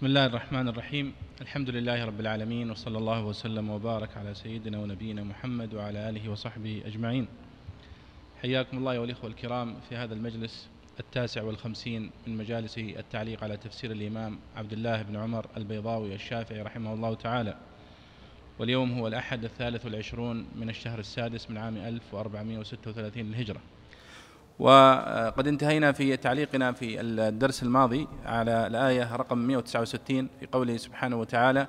بسم الله الرحمن الرحيم. الحمد لله رب العالمين وصلى الله وسلم وبارك على سيدنا ونبينا محمد وعلى آله وصحبه أجمعين. حياكم الله والإخوة الكرام في هذا المجلس التاسع والخمسين من مجالس التعليق على تفسير الإمام عبد الله بن عمر البيضاوي الشافعي رحمه الله تعالى. واليوم هو الأحد الثالث والعشرون من الشهر السادس من عام 1436 للهجرة. وقد انتهينا في تعليقنا في الدرس الماضي على الآية رقم 169 في قوله سبحانه وتعالى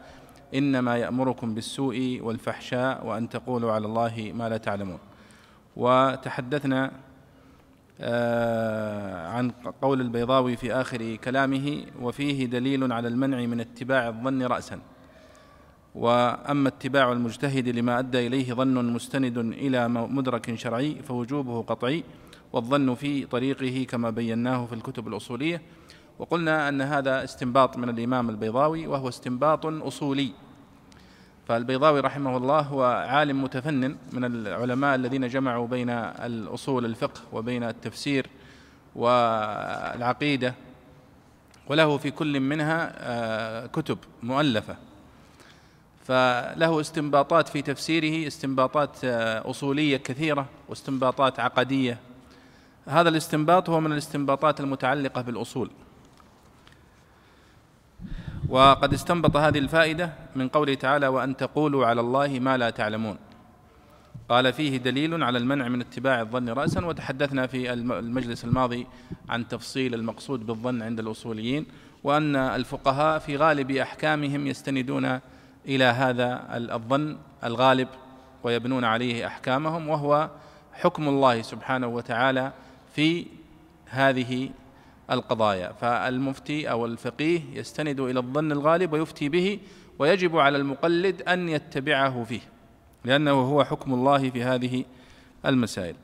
إنما يأمركم بالسوء والفحشاء وأن تقولوا على الله ما لا تعلمون. وتحدثنا آه، عن قول البيضاوي في آخر كلامه وفيه دليل على المنع من اتباع الظن رأسا. وأما اتباع المجتهد لما أدى إليه ظن مستند إلى مدرك شرعي فوجوبه قطعي. والظن في طريقه كما بيناه في الكتب الأصولية. وقلنا أن هذا استنباط من الإمام البيضاوي وهو استنباط أصولي. فالبيضاوي رحمه الله هو عالم متفنن من العلماء الذين جمعوا بين الأصول الفقه وبين التفسير والعقيدة. وله في كل منها آه، كتب مؤلفة. فله استنباطات في تفسيره استنباطات آه، أصولية كثيرة واستنباطات عقدية. هذا الاستنباط هو من الاستنباطات المتعلقة بالأصول. وقد استنبط هذه الفائدة من قوله تعالى وأن تقولوا على الله ما لا تعلمون قال فيه دليل على المنع من اتباع الظن رأسا وتحدثنا في المجلس الماضي عن تفصيل المقصود بالظن عند الأصوليين وأن الفقهاء في غالب أحكامهم يستندون إلى هذا الظن الغالب ويبنون عليه أحكامهم وهو حكم الله سبحانه وتعالى في هذه القضايا. فالمفتي أو الفقيه يستند إلى الظن الغالب ويفتي به ويجب على المقلد أن يتبعه فيه لأنه هو حكم الله في هذه المسائل.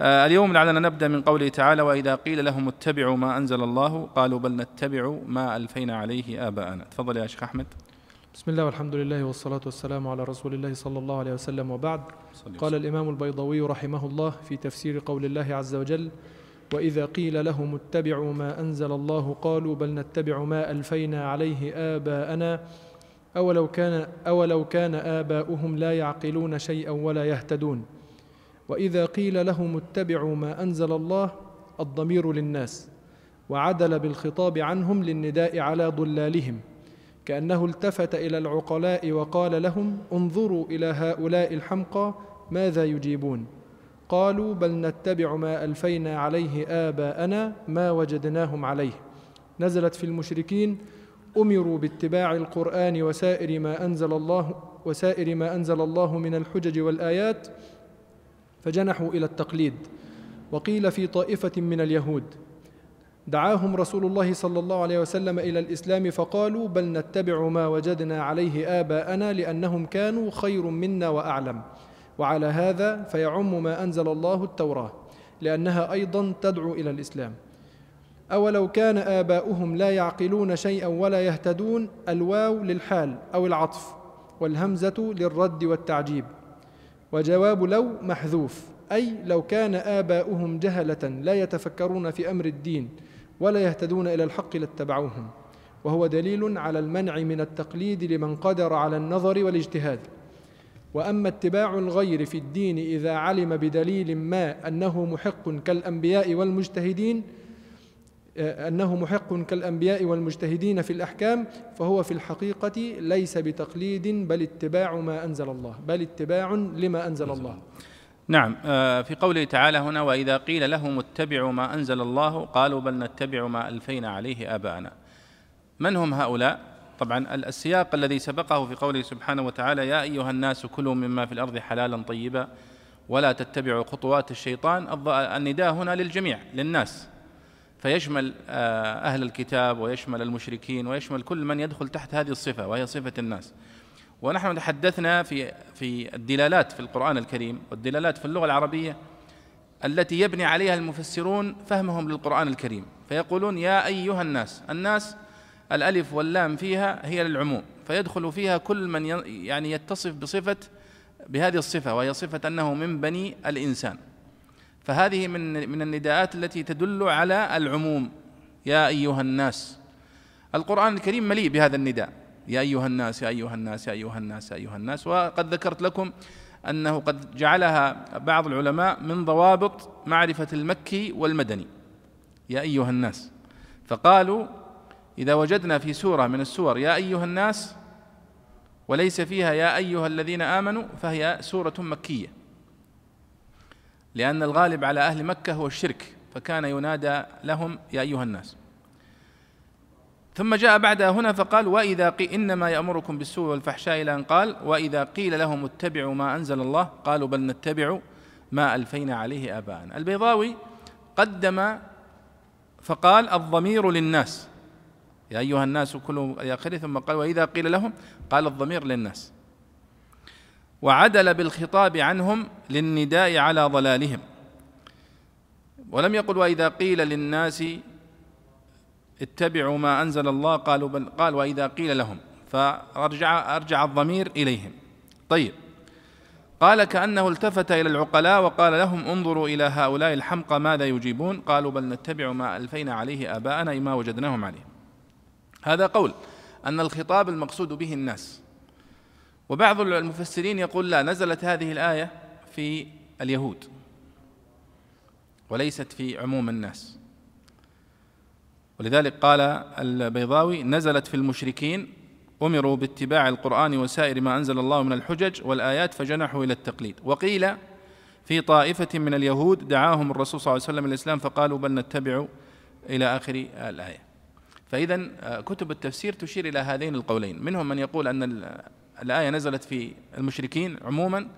آه، اليوم لعلنا نبدأ من قوله تعالى وإذا قيل لهم اتبعوا ما أنزل الله قالوا بل نتبع ما ألفينا عليه آباءنا. تفضل يا شيخ أحمد. بسم الله والحمد لله والصلاة والسلام على رسول الله صلى الله عليه وسلم وبعد. قال الإمام البيضوي رحمه الله في تفسير قول الله عز وجل وإذا قيل لهم اتبعوا ما أنزل الله قالوا بل نتبع ما ألفينا عليه آباءنا. أولو كان, أولو كان آباؤهم لا يعقلون شيئا ولا يهتدون. وإذا قيل لهم اتبعوا ما أنزل الله الضمير للناس وعدل بالخطاب عنهم للنداء على ضلالهم. كأنه التفت إلى العقلاء وقال لهم انظروا إلى هؤلاء الحمقى ماذا يجيبون؟ قالوا بل نتبع ما ألفينا عليه آباءنا ما وجدناهم عليه. نزلت في المشركين أمروا باتباع القرآن وسائر ما أنزل الله وسائر ما أنزل الله من الحجج والآيات فجنحوا إلى التقليد. وقيل في طائفة من اليهود دعاهم رسول الله صلى الله عليه وسلم إلى الإسلام فقالوا بل نتبع ما وجدنا عليه آباءنا لأنهم كانوا خير منا وأعلم. وعلى هذا فيعم ما أنزل الله التوراة لأنها أيضا تدعو إلى الإسلام. أولو كان آباؤهم لا يعقلون شيئا ولا يهتدون الواو للحال أو العطف والهمزة للرد والتعجيب. وجواب لو محذوف أي لو كان آباؤهم جهلة لا يتفكرون في أمر الدين ولا يهتدون إلى الحق لاتبعوهم وهو دليل على المنع من التقليد لمن قدر على النظر والاجتهاد. وأما اتباع الغير في الدين إذا علم بدليل ما أنه محق كالأنبياء والمجتهدين أنه محق كالأنبياء والمجتهدين في الأحكام فهو في الحقيقة ليس بتقليد بل اتباع ما أنزل الله بل اتباع لما أنزل الله. نعم آه، في قوله تعالى هنا وإذا قيل لهم اتبعوا ما أنزل الله قالوا بل نتبع ما ألفينا عليه آباءنا. من هم هؤلاء؟ طبعا السياق الذي سبقه في قوله سبحانه وتعالى يا أيها الناس كلوا مما في الأرض حلالا طيبا ولا تتبعوا خطوات الشيطان النداء هنا للجميع للناس. فيشمل آه، أهل الكتاب ويشمل المشركين ويشمل كل من يدخل تحت هذه الصفة وهي صفة الناس. ونحن تحدثنا في في الدلالات في القرآن الكريم والدلالات في اللغة العربية التي يبني عليها المفسرون فهمهم للقرآن الكريم. فيقولون يا أيها الناس الناس الألف واللام فيها هي للعموم فيدخل فيها كل من يعني يتصف بصفة بهذه الصفة وهي صفة أنه من بني الإنسان. فهذه من من النداءات التي تدل على العموم. يا أيها الناس القرآن الكريم مليء بهذا النداء. يا أيها الناس يا أيها الناس يا أيها الناس يا أيها الناس. وقد ذكرت لكم أنه قد جعلها بعض العلماء من ضوابط معرفة المكي والمدني. يا أيها الناس. فقالوا إذا وجدنا في سورة من السور يا أيها الناس وليس فيها يا أيها الذين آمنوا فهي سورة مكية. لأن الغالب على أهل مكة هو الشرك فكان ينادى لهم يا أيها الناس. ثم جاء بعدها هنا فقال وإذا قيل إنما يأمركم بالسوء والفحشاء إلى أن قال وإذا قيل لهم اتبعوا ما أنزل الله قالوا بل نتبع ما ألفينا عليه آباءنا. البيضاوي قدم فقال الضمير للناس. يا أيها الناس كلوا إلى آخره ثم قال وإذا قيل لهم؟ قال الضمير للناس. وعدل بالخطاب عنهم للنداء على ضلالهم. ولم يقل وإذا قيل للناس اتبعوا ما أنزل الله قالوا بل قال وإذا قيل لهم فأرجع أرجع الضمير إليهم. طيب. قال كأنه التفت إلى العقلاء وقال لهم انظروا إلى هؤلاء الحمقى ماذا يجيبون. قالوا بل نتبع ما ألفينا عليه آباءنا ما وجدناهم عليه. هذا قول أن الخطاب المقصود به الناس. وبعض المفسرين يقول لا نزلت هذه الآية في اليهود وليست في عموم الناس. ولذلك قال البيضاوي نزلت في المشركين أمروا باتباع القرآن وسائر ما أنزل الله من الحجج والآيات فجنحوا إلى التقليد. وقيل في طائفة من اليهود دعاهم الرسول صلى الله عليه وسلم الإسلام فقالوا بل نتبع إلى آخر الآية. فإذا كتب التفسير تشير إلى هذين القولين. منهم من يقول أن الآية نزلت في المشركين عموما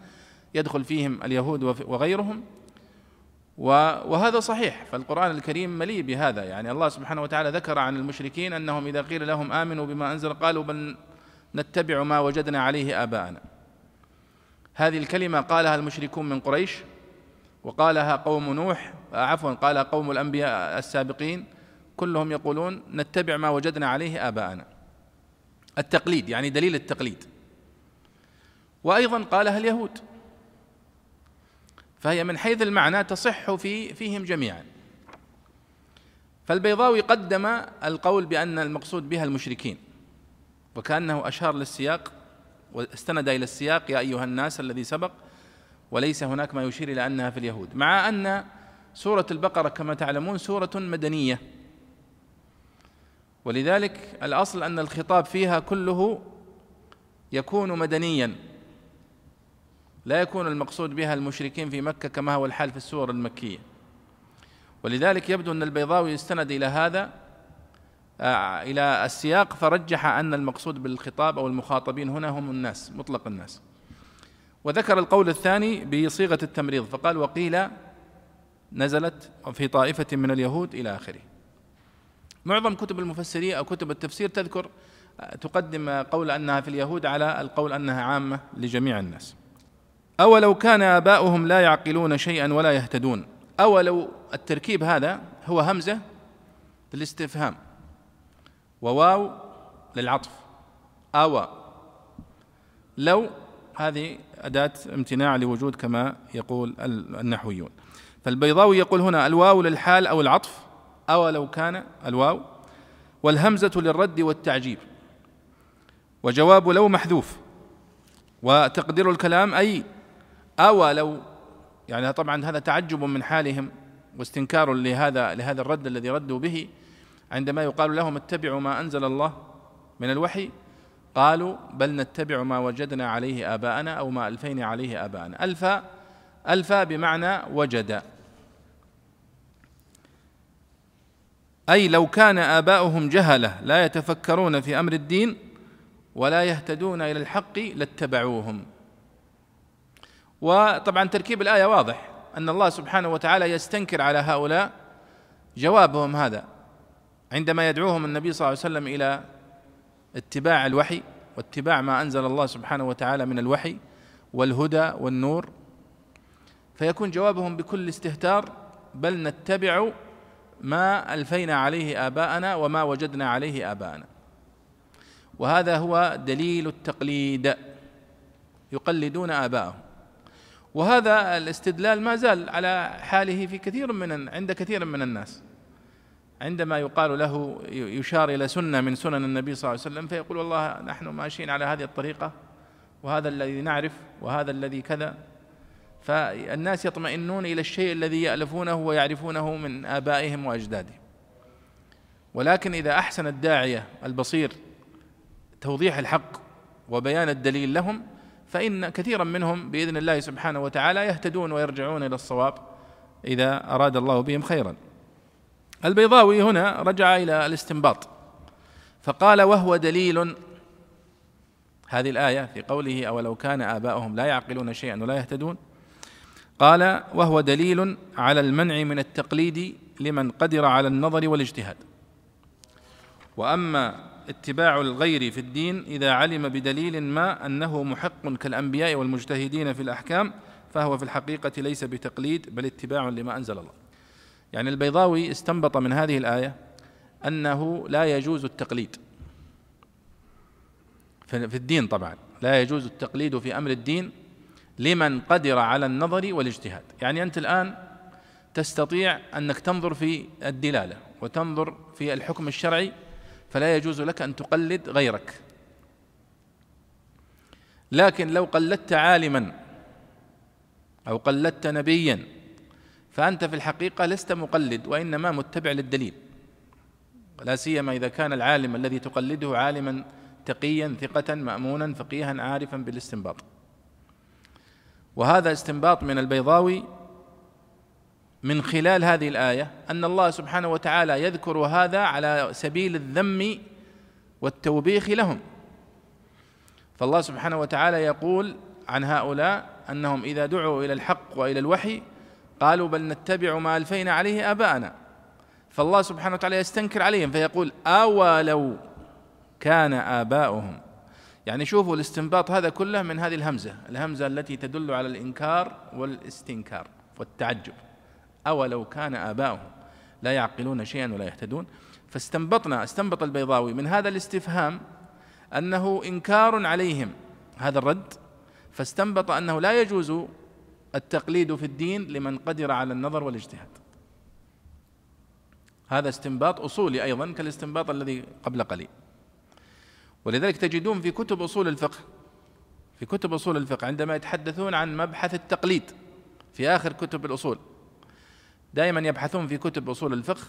يدخل فيهم اليهود وغيرهم. وهذا صحيح فالقرآن الكريم مليء بهذا. يعني الله سبحانه وتعالى ذكر عن المشركين أنهم إذا قيل لهم آمنوا بما أنزل قالوا بل نتبع ما وجدنا عليه آباءنا. هذه الكلمة قالها المشركون من قريش وقالها قوم نوح عفوا قالها قوم الأنبياء السابقين. كلهم يقولون نتبع ما وجدنا عليه آباءنا. التقليد يعني دليل التقليد. وأيضا قالها اليهود. فهي من حيث المعنى تصح في فيهم جميعا. فالبيضاوي قدم القول بأن المقصود بها المشركين وكأنه أشار للسياق واستند إلى السياق يا أيها الناس الذي سبق وليس هناك ما يشير إلى أنها في اليهود. مع أن سورة البقرة كما تعلمون سورة مدنية ولذلك الأصل أن الخطاب فيها كله يكون مدنيا. لا يكون المقصود بها المشركين في مكة كما هو الحال في السور المكية. ولذلك يبدو أن البيضاوي استند إلى هذا آه، إلى السياق فرجح أن المقصود بالخطاب أو المخاطبين هنا هم الناس مطلق الناس. وذكر القول الثاني بصيغة التمريض فقال وقيل نزلت في طائفة من اليهود إلى آخره. معظم كتب المفسرين أو كتب التفسير تذكر آه، تقدم قول أنها في اليهود على القول أنها عامة لجميع الناس. أولو كان آباؤهم لا يعقلون شيئا ولا يهتدون. أولو التركيب هذا هو همزة للاستفهام. وواو للعطف. أوى لو هذه أداة امتناع لوجود كما يقول النحويون. فالبيضاوي يقول هنا الواو للحال أو العطف. أو لو كان الواو. والهمزة للرد والتعجيب. وجواب لو محذوف. وتقدير الكلام أي أو لو يعني طبعا هذا تعجب من حالهم واستنكار لهذا لهذا الرد الذي ردوا به. عندما يقال لهم اتبعوا ما أنزل الله من الوحي قالوا بل نتبع ما وجدنا عليه آباءنا أو ما ألفين عليه آباءنا. ألفا ألفا بمعنى وجد. أي لو كان آباؤهم جهلة لا يتفكرون في أمر الدين ولا يهتدون إلى الحق لاتبعوهم. وطبعا تركيب الآية واضح أن الله سبحانه وتعالى يستنكر على هؤلاء جوابهم هذا عندما يدعوهم النبي صلى الله عليه وسلم إلى اتباع الوحي واتباع ما أنزل الله سبحانه وتعالى من الوحي والهدى والنور فيكون جوابهم بكل استهتار بل نتبع ما ألفينا عليه آباءنا وما وجدنا عليه آباءنا. وهذا هو دليل التقليد. يقلدون آباءهم. وهذا الاستدلال ما زال على حاله في كثير من عند كثير من الناس. عندما يقال له يشار إلى سنة من سنن النبي صلى الله عليه وسلم فيقول والله نحن ماشيين على هذه الطريقة وهذا الذي نعرف وهذا الذي كذا. فالناس يطمئنون إلى الشيء الذي يألفونه ويعرفونه من آبائهم وأجدادهم. ولكن إذا أحسن الداعية البصير توضيح الحق وبيان الدليل لهم فإن كثيرا منهم بإذن الله سبحانه وتعالى يهتدون ويرجعون إلى الصواب إذا أراد الله بهم خيرا. البيضاوي هنا رجع إلى الاستنباط فقال وهو دليل هذه الآية في قوله أولو كان آباؤهم لا يعقلون شيئا ولا يهتدون؟ قال وهو دليل على المنع من التقليد لمن قدر على النظر والاجتهاد. وأما اتباع الغير في الدين إذا علم بدليل ما أنه محق كالأنبياء والمجتهدين في الأحكام فهو في الحقيقة ليس بتقليد بل اتباع لما أنزل الله. يعني البيضاوي استنبط من هذه الآية أنه لا يجوز التقليد. في الدين طبعا لا يجوز التقليد في أمر الدين لمن قدر على النظر والاجتهاد. يعني أنت الآن تستطيع أنك تنظر في الدلالة وتنظر في الحكم الشرعي فلا يجوز لك أن تقلد غيرك. لكن لو قلدت عالما أو قلدت نبيا فأنت في الحقيقة لست مقلد وإنما متبع للدليل. لا سيما إذا كان العالم الذي تقلده عالما تقيا ثقة مامونا فقيها عارفا بالاستنباط. وهذا استنباط من البيضاوي من خلال هذه الآية أن الله سبحانه وتعالى يذكر هذا على سبيل الذم والتوبيخ لهم. فالله سبحانه وتعالى يقول عن هؤلاء أنهم إذا دعوا إلى الحق وإلى الوحي قالوا بل نتبع ما ألفينا عليه آباءنا. فالله سبحانه وتعالى يستنكر عليهم فيقول أولو كان آباؤهم. يعني شوفوا الاستنباط هذا كله من هذه الهمزة الهمزة التي تدل على الإنكار والإستنكار والتعجب. أولو كان آباؤهم. لا يعقلون شيئا ولا يهتدون. فاستنبطنا استنبط البيضاوي من هذا الاستفهام أنه إنكار عليهم. هذا الرد. فاستنبط أنه لا يجوز التقليد في الدين لمن قدر على النظر والاجتهاد. هذا استنباط أصولي أيضا كالاستنباط الذي قبل قليل. ولذلك تجدون في كتب أصول الفقه في كتب أصول الفقه عندما يتحدثون عن مبحث التقليد في آخر كتب الأصول دائما يبحثون في كتب أصول الفقه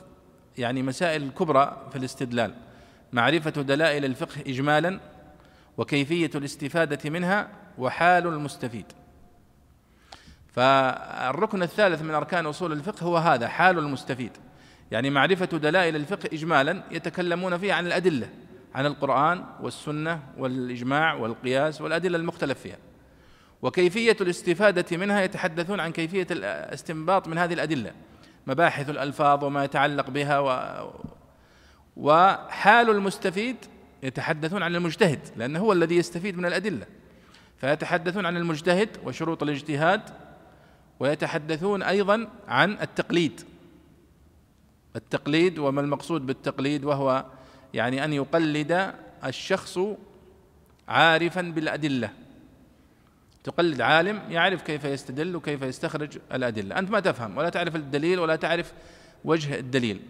يعني مسائل كبرى في الاستدلال. معرفة دلائل الفقه اجمالا وكيفية الاستفادة منها وحال المستفيد. فالركن الثالث من أركان أصول الفقه هو هذا حال المستفيد. يعني معرفة دلائل الفقه اجمالا يتكلمون فيه عن الأدلة عن القرآن والسنة والإجماع والقياس والأدلة المختلف فيها. وكيفية الاستفادة منها يتحدثون عن كيفية الاستنباط من هذه الأدلة. مباحث الألفاظ وما يتعلق بها و وحال المستفيد يتحدثون عن المجتهد لأنه هو الذي يستفيد من الأدلة. فيتحدثون عن المجتهد وشروط الاجتهاد ويتحدثون أيضا عن التقليد. التقليد وما المقصود بالتقليد وهو يعني أن يقلد الشخص عارفا بالأدلة. تقلد عالم يعرف كيف يستدل وكيف يستخرج الأدلة. أنت ما تفهم ولا تعرف الدليل ولا تعرف وجه الدليل.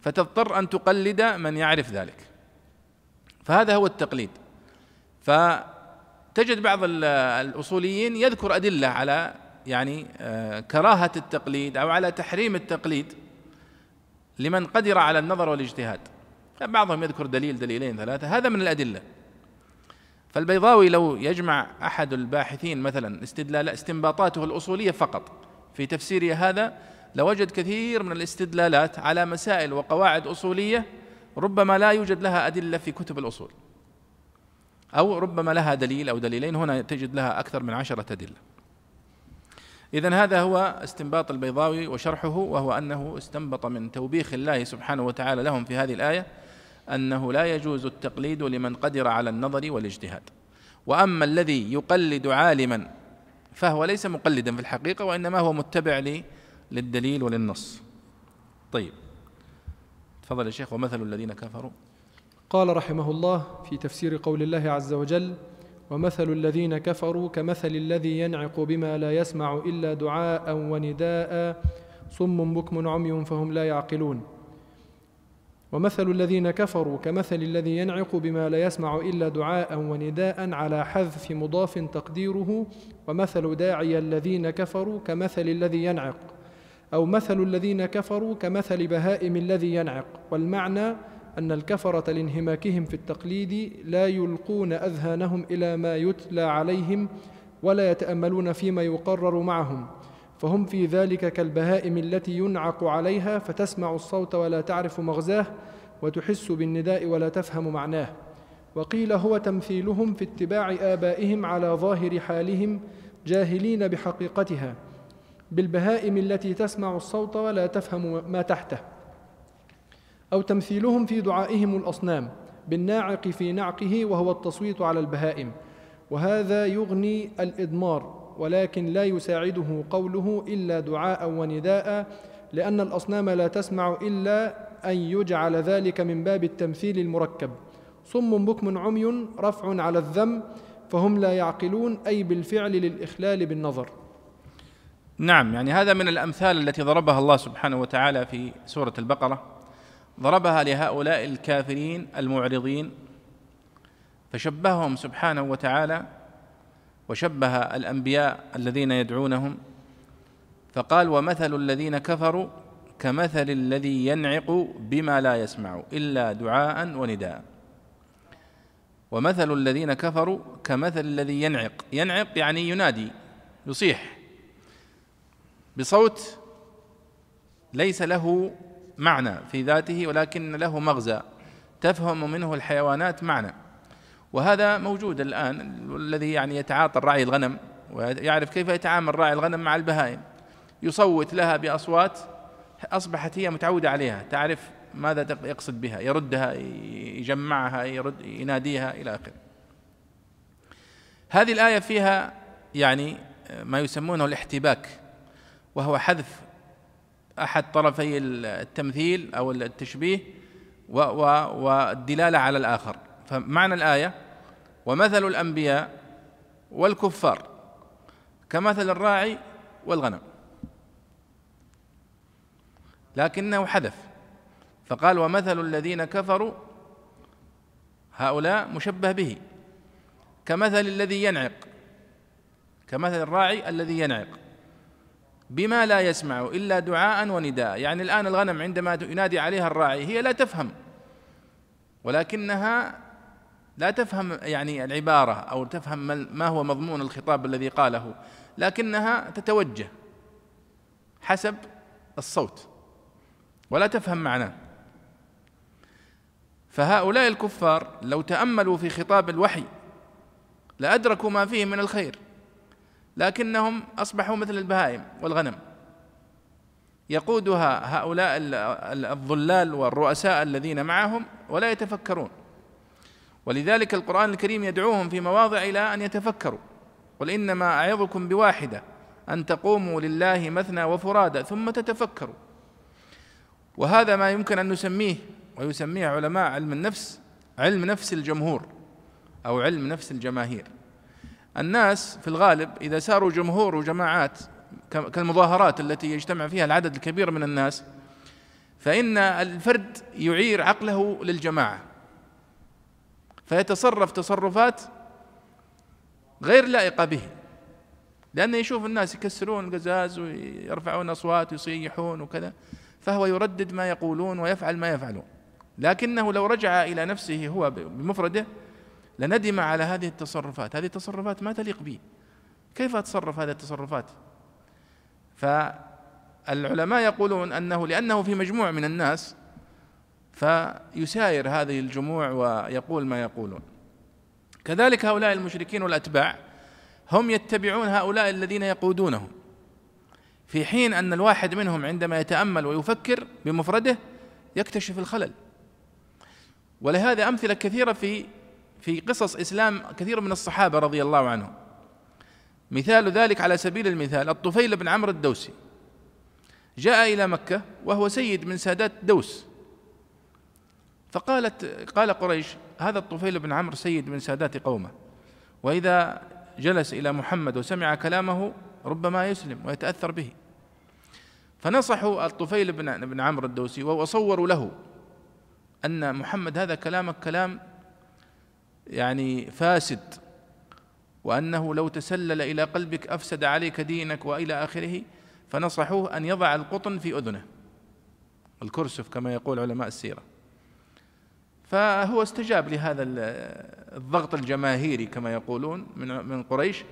فتضطر أن تقلد من يعرف ذلك. فهذا هو التقليد. فتجد بعض الأصوليين يذكر أدلة على يعني آه، كراهة التقليد أو على تحريم التقليد لمن قدر على النظر والاجتهاد. بعضهم يذكر دليل دليلين ثلاثة. هذا من الأدلة. فالبيضاوي لو يجمع أحد الباحثين مثلا استدلال استنباطاته الأصولية فقط في تفسيره هذا لوجد كثير من الاستدلالات على مسائل وقواعد أصولية ربما لا يوجد لها أدلة في كتب الأصول. أو ربما لها دليل أو دليلين هنا تجد لها أكثر من عشرة أدلة. اذا هذا هو استنباط البيضاوي وشرحه وهو أنه استنبط من توبيخ الله سبحانه وتعالى لهم في هذه الآية أنه لا يجوز التقليد لمن قدر على النظر والاجتهاد. وأما الذي يقلد عالما فهو ليس مقلدا في الحقيقة وإنما هو متبع للدليل وللنص. طيب. تفضل يا شيخ ومثل الذين كفروا؟ قال رحمه الله في تفسير قول الله عز وجل ومثل الذين كفروا كمثل الذي ينعق بما لا يسمع إلا دعاء ونداء صم بكم عمي فهم لا يعقلون. ومثل الذين كفروا كمثل الذي ينعق بما لا يسمع إلا دعاء ونداء على حذف مضاف تقديره ومثل داعي الذين كفروا كمثل الذي ينعق أو مثل الذين كفروا كمثل بهائم الذي ينعق. والمعنى أن الكفرة لانهماكهم في التقليد لا يلقون أذهانهم إلى ما يتلى عليهم ولا يتأملون فيما يقرر معهم. فهم في ذلك كالبهائم التي ينعق عليها فتسمع الصوت ولا تعرف مغزاه وتحس بالنداء ولا تفهم معناه. وقيل هو تمثيلهم في اتباع آبائهم على ظاهر حالهم جاهلين بحقيقتها بالبهائم التي تسمع الصوت ولا تفهم ما تحته. أو تمثيلهم في دعائهم الأصنام بالناعق في نعقه وهو التصويت على البهائم. وهذا يغني الإضمار ولكن لا يساعده قوله إلا دعاء ونداء لأن الأصنام لا تسمع إلا أن يجعل ذلك من باب التمثيل المركب. صم بكم عمي رفع على الذم فهم لا يعقلون أي بالفعل للإخلال بالنظر. نعم يعني هذا من الأمثال التي ضربها الله سبحانه وتعالى في سورة البقرة. ضربها لهؤلاء الكافرين المعرضين فشبههم سبحانه وتعالى وشبه الأنبياء الذين يدعونهم. فقال ومثل الذين كفروا كمثل الذي ينعق بما لا يسمع إلا دعاء ونداء. ومثل الذين كفروا كمثل الذي ينعق. ينعق يعني ينادي يصيح بصوت ليس له معنى في ذاته ولكن له مغزى. تفهم منه الحيوانات معنى. وهذا موجود الآن الذي يعني يتعاطى الراعي الغنم ويعرف كيف يتعامل راعي الغنم مع البهائم. يصوت لها بأصوات أصبحت هي متعودة عليها تعرف ماذا يقصد بها يردها يجمعها يرد يناديها إلى آخره. هذه الآية فيها يعني ما يسمونه الاحتباك وهو حذف أحد طرفي التمثيل أو التشبيه والدلالة على الآخر. فمعنى الآية ومثل الأنبياء والكفار كمثل الراعي والغنم. لكنه حذف فقال ومثل الذين كفروا هؤلاء مشبه به. كمثل الذي ينعق كمثل الراعي الذي ينعق. بما لا يسمع إلا دعاء ونداء. يعني الآن الغنم عندما ينادي عليها الراعي هي لا تفهم ولكنها لا تفهم يعني العبارة أو تفهم ما هو مضمون الخطاب الذي قاله لكنها تتوجه حسب الصوت ولا تفهم معناه. فهؤلاء الكفار لو تأملوا في خطاب الوحي لأدركوا ما فيه من الخير لكنهم أصبحوا مثل البهائم والغنم. يقودها هؤلاء الظلال والرؤساء الذين معهم ولا يتفكرون. ولذلك القرآن الكريم يدعوهم في مواضع إلى أن يتفكروا. قل إنما أعظكم بواحدة أن تقوموا لله مثنى وفرادى ثم تتفكروا. وهذا ما يمكن أن نسميه ويسميه علماء علم النفس علم نفس الجمهور أو علم نفس الجماهير. الناس في الغالب إذا ساروا جمهور وجماعات كالمظاهرات التي يجتمع فيها العدد الكبير من الناس فإن الفرد يعير عقله للجماعة. فيتصرف تصرفات غير لائقة به. لأنه يشوف الناس يكسرون القزاز ويرفعون أصوات ويصيحون وكذا فهو يردد ما يقولون ويفعل ما يفعلون. لكنه لو رجع إلى نفسه هو بمفرده لندم على هذه التصرفات. هذه التصرفات ما تليق به. كيف أتصرف هذه التصرفات؟ فالعلماء يقولون أنه لأنه في مجموع من الناس فيساير هذه الجموع ويقول ما يقولون. كذلك هؤلاء المشركين والأتباع هم يتبعون هؤلاء الذين يقودونهم في حين أن الواحد منهم عندما يتأمل ويفكر بمفرده يكتشف الخلل. ولهذا أمثلة كثيرة في في قصص إسلام كثير من الصحابة رضي الله عنهم. مثال ذلك على سبيل المثال الطفيل بن عمرو الدوسي جاء إلى مكة وهو سيد من سادات دوس. فقالت قال قريش هذا الطفيل بن عمرو سيد من سادات قومه. وإذا جلس إلى محمد وسمع كلامه ربما يسلم ويتأثر به. فنصحوا الطفيل بن بن عمرو الدوسي وصوروا له أن محمد هذا كلامك كلام يعني فاسد وأنه لو تسلل إلى قلبك أفسد عليك دينك وإلى آخره فنصحوه أن يضع القطن في أذنه. الكرسف كما يقول علماء السيرة. فهو استجاب لهذا الضغط الجماهيري كما يقولون من من قريش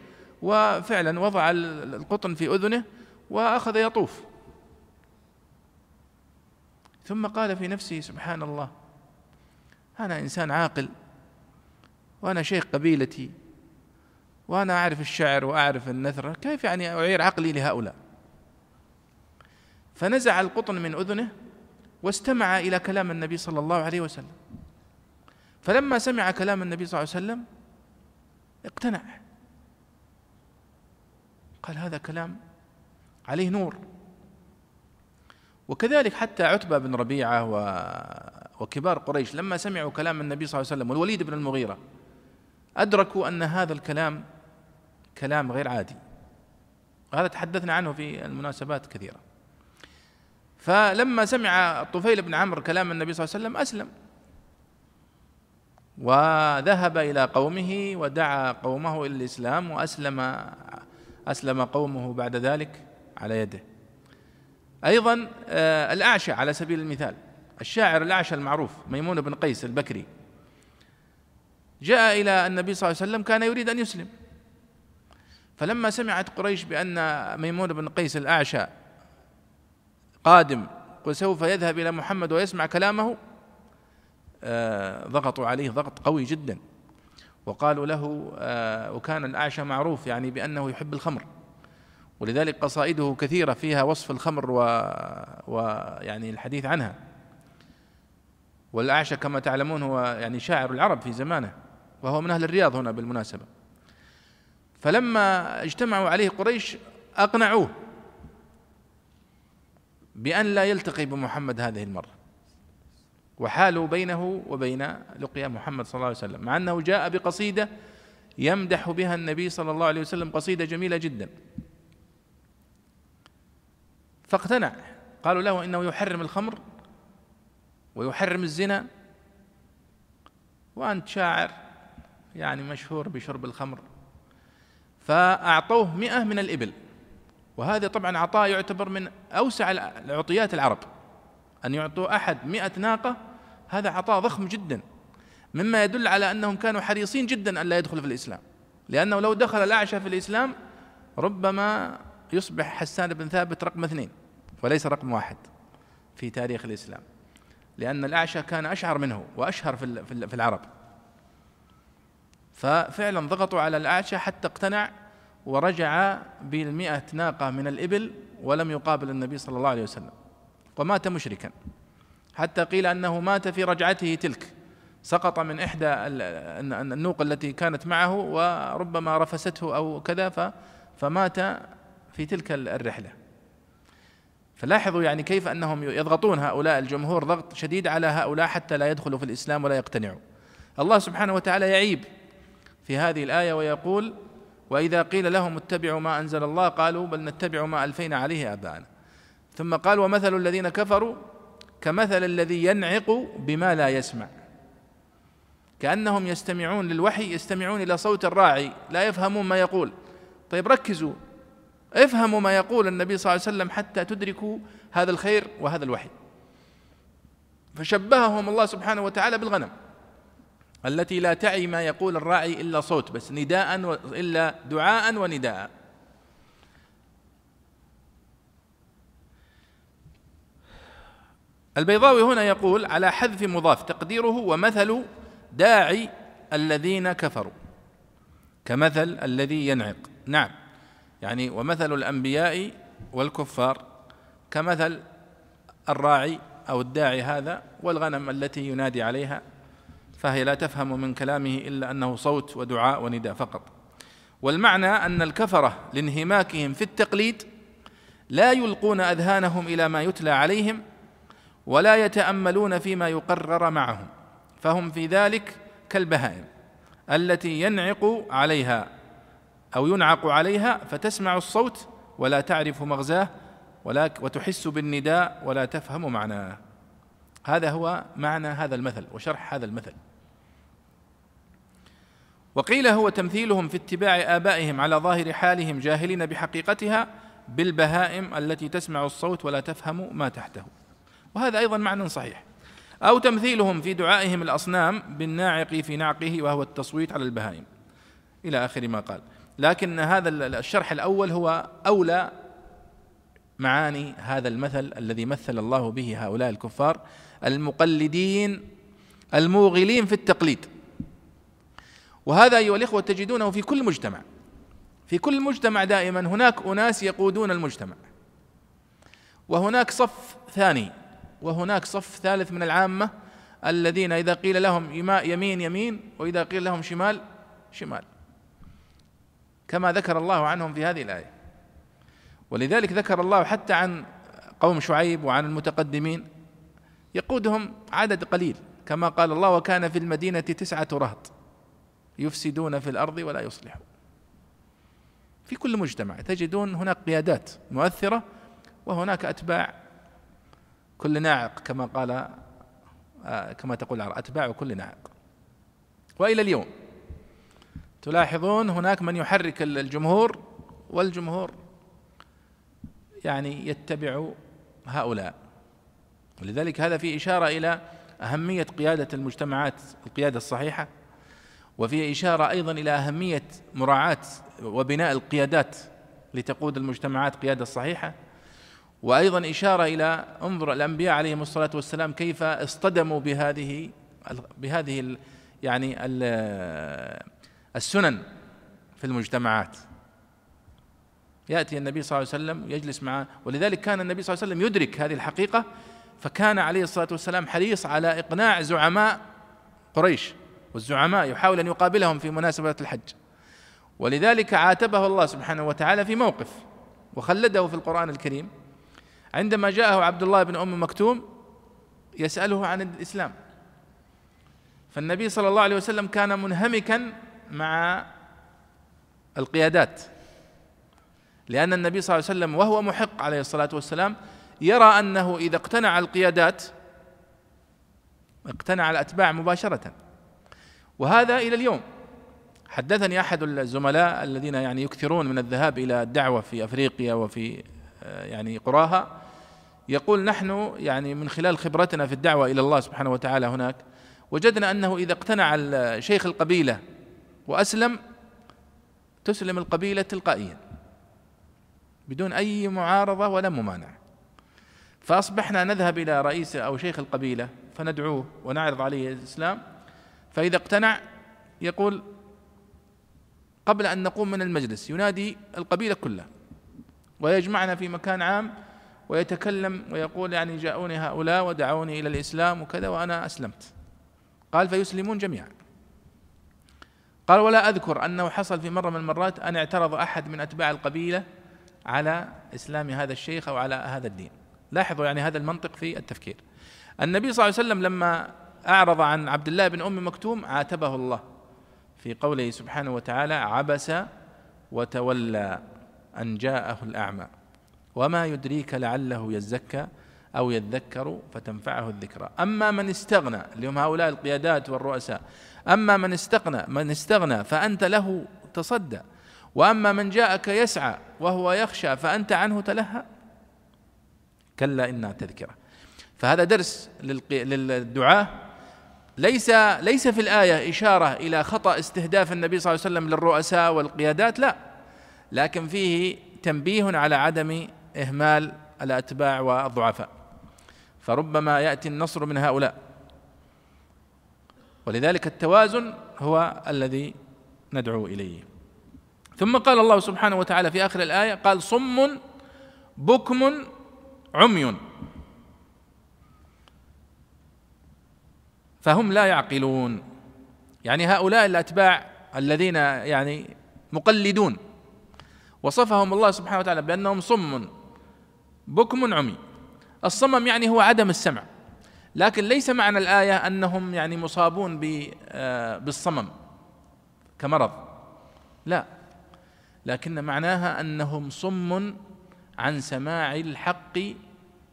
وفعلا وضع القطن في أذنه وأخذ يطوف. ثم قال في نفسه سبحان الله أنا إنسان عاقل وأنا شيخ قبيلتي وأنا أعرف الشعر وأعرف النثر كيف يعني أعير عقلي لهؤلاء؟ فنزع القطن من أذنه واستمع إلى كلام النبي صلى الله عليه وسلم. فلما سمع كلام النبي صلى الله عليه وسلم اقتنع. قال هذا كلام عليه نور. وكذلك حتى عتبة بن ربيعة وكبار قريش لما سمعوا كلام النبي صلى الله عليه وسلم والوليد بن المغيرة أدركوا أن هذا الكلام كلام غير عادي. وهذا تحدثنا عنه في المناسبات كثيرة. فلما سمع طفيل بن عمرو كلام النبي صلى الله عليه وسلم أسلم. وذهب إلى قومه ودعا قومه إلى الإسلام وأسلم أسلم قومه بعد ذلك على يده. أيضا آه، الأعشى على سبيل المثال. الشاعر الأعشى المعروف ميمون بن قيس البكري. جاء إلى النبي صلى الله عليه وسلم كان يريد أن يسلم. فلما سمعت قريش بأن ميمون بن قيس الأعشى قادم وسوف يذهب إلى محمد ويسمع كلامه ضغطوا عليه ضغط قوي جدا. وقالوا له آه، وكان الأعشى معروف يعني بأنه يحب الخمر. ولذلك قصائده كثيرة فيها وصف الخمر ويعني الحديث عنها. والأعشى كما تعلمون هو يعني شاعر العرب في زمانه وهو من أهل الرياض هنا بالمناسبة. فلما اجتمعوا عليه قريش أقنعوه بأن لا يلتقي بمحمد هذه المرة. وحالوا بينه وبين لقيا محمد صلى الله عليه وسلم مع أنه جاء بقصيدة يمدح بها النبي صلى الله عليه وسلم قصيدة جميلة جدا. فاقتنع قالوا له إنه يحرم الخمر ويحرم الزنا وأنت شاعر يعني مشهور بشرب الخمر. فأعطوه مئة من الإبل وهذا طبعا عطاء يعتبر من أوسع العطيات العرب. أن يعطوا أحد مئة ناقة هذا عطاء ضخم جدا. مما يدل على أنهم كانوا حريصين جدا أن لا يدخلوا في الإسلام. لأنه لو دخل الأعشى في الإسلام ربما يصبح حسان بن ثابت رقم اثنين وليس رقم واحد في تاريخ الإسلام. لأن الأعشى كان أشعر منه وأشهر في العرب. ففعلا ضغطوا على الأعشى حتى اقتنع ورجع بالمئة ناقة من الإبل ولم يقابل النبي صلى الله عليه وسلم. ومات مشركا. حتى قيل أنه مات في رجعته تلك. سقط من إحدى النوق التي كانت معه وربما رفسته أو كذا فمات في تلك الرحلة. فلاحظوا يعني كيف أنهم يضغطون هؤلاء الجمهور ضغط شديد على هؤلاء حتى لا يدخلوا في الإسلام ولا يقتنعوا. الله سبحانه وتعالى يعيب في هذه الآية ويقول وإذا قيل لهم اتبعوا ما أنزل الله قالوا بل نتبع ما ألفينا عليه آباءنا. ثم قال ومثل الذين كفروا كمثل الذي ينعق بما لا يسمع. كأنهم يستمعون للوحي يستمعون إلى صوت الراعي لا يفهمون ما يقول. طيب ركزوا. افهموا ما يقول النبي صلى الله عليه وسلم حتى تدركوا هذا الخير وهذا الوحي. فشبههم الله سبحانه وتعالى بالغنم التي لا تعي ما يقول الراعي إلا صوت بس نداء إلا دعاء ونداء. البيضاوي هنا يقول على حذف مضاف تقديره ومثل داعي الذين كفروا. كمثل الذي ينعق. نعم. يعني ومثل الأنبياء والكفار. كمثل الراعي أو الداعي هذا والغنم التي ينادي عليها. فهي لا تفهم من كلامه إلا أنه صوت ودعاء ونداء فقط. والمعنى أن الكفرة لانهماكهم في التقليد لا يلقون أذهانهم إلى ما يتلى عليهم ولا يتأملون فيما يقرر معهم فهم في ذلك كالبهائم التي ينعق عليها أو ينعق عليها فتسمع الصوت ولا تعرف مغزاه وتحس بالنداء ولا تفهم معناه. هذا هو معنى هذا المثل وشرح هذا المثل. وقيل هو تمثيلهم في اتباع آبائهم على ظاهر حالهم جاهلين بحقيقتها بالبهائم التي تسمع الصوت ولا تفهم ما تحته. وهذا أيضا معنى صحيح. أو تمثيلهم في دعائهم الأصنام بالناعق في نعقه وهو التصويت على البهائم. إلى آخر ما قال. لكن هذا الشرح الأول هو أولى معاني هذا المثل الذي مثل الله به هؤلاء الكفار المقلدين الموغلين في التقليد. وهذا أيها الإخوة تجدونه في كل مجتمع. في كل مجتمع دائما هناك أناس يقودون المجتمع. وهناك صف ثاني وهناك صف ثالث من العامة الذين إذا قيل لهم يمين يمين وإذا قيل لهم شمال شمال. كما ذكر الله عنهم في هذه الآية. ولذلك ذكر الله حتى عن قوم شعيب وعن المتقدمين. يقودهم عدد قليل. كما قال الله وكان في المدينة تسعة رهط يفسدون في الأرض ولا يصلحون. في كل مجتمع تجدون هناك قيادات مؤثرة وهناك أتباع كل ناعق كما قال آه، كما تقول أتباع كل ناعق. وإلى اليوم تلاحظون هناك من يحرك الجمهور والجمهور يعني يتبع هؤلاء. ولذلك هذا في إشارة إلى أهمية قيادة المجتمعات القيادة الصحيحة وفي إشارة أيضا إلى أهمية مراعاة وبناء القيادات لتقود المجتمعات قيادة الصحيحة وأيضا إشارة إلى انظر الأنبياء عليهم الصلاة والسلام كيف اصطدموا بهذه بهذه يعني السنن في المجتمعات. يأتي النبي صلى الله عليه وسلم يجلس معه ولذلك كان النبي صلى الله عليه وسلم يدرك هذه الحقيقة فكان عليه الصلاة والسلام حريص على إقناع زعماء قريش والزعماء يحاول أن يقابلهم في مناسبة الحج. ولذلك عاتبه الله سبحانه وتعالى في موقف وخلده في القرآن الكريم عندما جاءه عبد الله بن أم مكتوم يسأله عن الإسلام. فالنبي صلى الله عليه وسلم كان منهمكا مع القيادات لأن النبي صلى الله عليه وسلم وهو محق عليه الصلاة والسلام يرى أنه إذا اقتنع القيادات اقتنع الأتباع مباشرة. وهذا إلى اليوم. حدثني أحد الزملاء الذين يعني يكثرون من الذهاب إلى الدعوة في أفريقيا وفي آه، يعني قرأها. يقول نحن يعني من خلال خبرتنا في الدعوة إلى الله سبحانه وتعالى هناك وجدنا أنه إذا اقتنع شيخ القبيلة وأسلم تسلم القبيلة تلقائيا بدون أي معارضة ولا ممانعة. فأصبحنا نذهب إلى رئيس أو شيخ القبيلة فندعوه ونعرض عليه الإسلام. فإذا اقتنع يقول قبل أن نقوم من المجلس ينادي القبيلة كلها ويجمعنا في مكان عام ويتكلم ويقول يعني جاءوني هؤلاء ودعوني إلى الإسلام وكذا وأنا أسلمت. قال فيسلمون جميعا. قال ولا أذكر أنه حصل في مرة من المرات أن اعترض أحد من أتباع القبيلة على إسلام هذا الشيخ أو على هذا الدين. لاحظوا يعني هذا المنطق في التفكير. النبي صلى الله عليه وسلم لما أعرض عن عبد الله بن أم مكتوم عاتبه الله في قوله سبحانه وتعالى عبس وتولى أن جاءه الأعمى. وما يدريك لعله يزكى أو يذكر فتنفعه الذكرى. أما من استغنى اللي هم هؤلاء القيادات والرؤساء أما من استغنى من استغنى فأنت له تصدى. وأما من جاءك يسعى وهو يخشى فأنت عنه تلهى. كلا إنها تذكرة. فهذا درس للدعاة. ليس ليس في الآية إشارة إلى خطأ استهداف النبي صلى الله عليه وسلم للرؤساء والقيادات لا. لكن فيه تنبيه على عدم إهمال الأتباع والضعفاء. فربما يأتي النصر من هؤلاء. ولذلك التوازن هو الذي ندعو إليه. ثم قال الله سبحانه وتعالى في آخر الآية قال صم بكم عمي. فهم لا يعقلون. يعني هؤلاء الأتباع الذين يعني مقلدون. وصفهم الله سبحانه وتعالى بأنهم صم. بكم عمي. الصمم يعني هو عدم السمع. لكن ليس معنى الآية أنهم يعني مصابون آه، بالصمم كمرض. لا. لكن معناها أنهم صم عن سماع الحق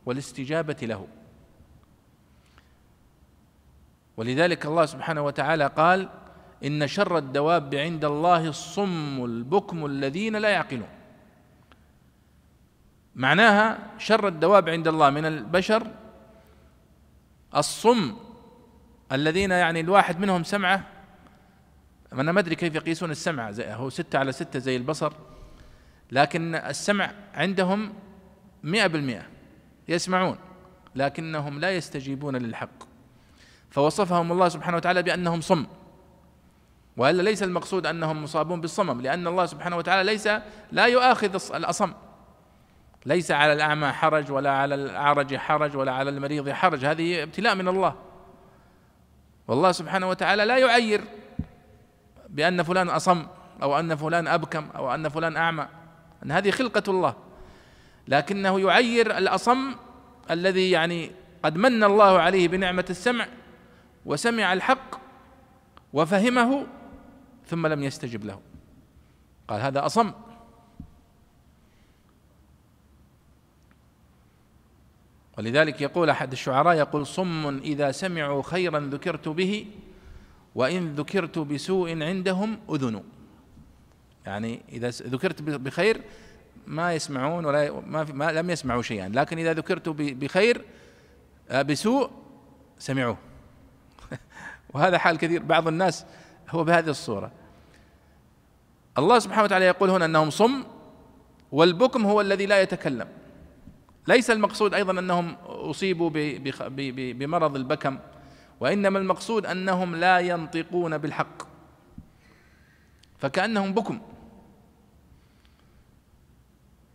والاستجابة له. ولذلك الله سبحانه وتعالى قال إن شر الدواب عند الله الصم البكم الذين لا يعقلون. معناها شر الدواب عند الله من البشر الصم الذين يعني الواحد منهم سمعه أنا ما أدري كيف يقيسون السمع زي هو ستة على ستة زي البصر لكن السمع عندهم مئة بالمئة يسمعون لكنهم لا يستجيبون للحق. فوصفهم الله سبحانه وتعالى بأنهم صم وإلا ليس المقصود أنهم مصابون بالصمم لأن الله سبحانه وتعالى ليس لا يؤاخذ الأصم. ليس على الأعمى حرج ولا على الأعرج حرج ولا على المريض حرج. هذه ابتلاء من الله. والله سبحانه وتعالى لا يعير بأن فلان أصم أو أن فلان أبكم أو أن فلان أعمى. إن هذه خلقة الله. لكنه يعير الأصم الذي يعني قد من الله عليه بنعمة السمع وسمع الحق وفهمه ثم لم يستجب له. قال هذا أصم. ولذلك يقول أحد الشعراء يقول صم إذا سمعوا خيرا ذكرت به وإن ذكرت بسوء عندهم أذن. يعني إذا ذكرت بخير ما يسمعون ولا ما, ما لم يسمعوا شيئا لكن إذا ذكرت بخير آه، بسوء سمعوه. وهذا حال كثير بعض الناس هو بهذه الصورة. الله سبحانه وتعالى يقول هنا أنهم صم والبكم هو الذي لا يتكلم. ليس المقصود أيضا أنهم أصيبوا بمرض البكم وإنما المقصود أنهم لا ينطقون بالحق فكأنهم بكم.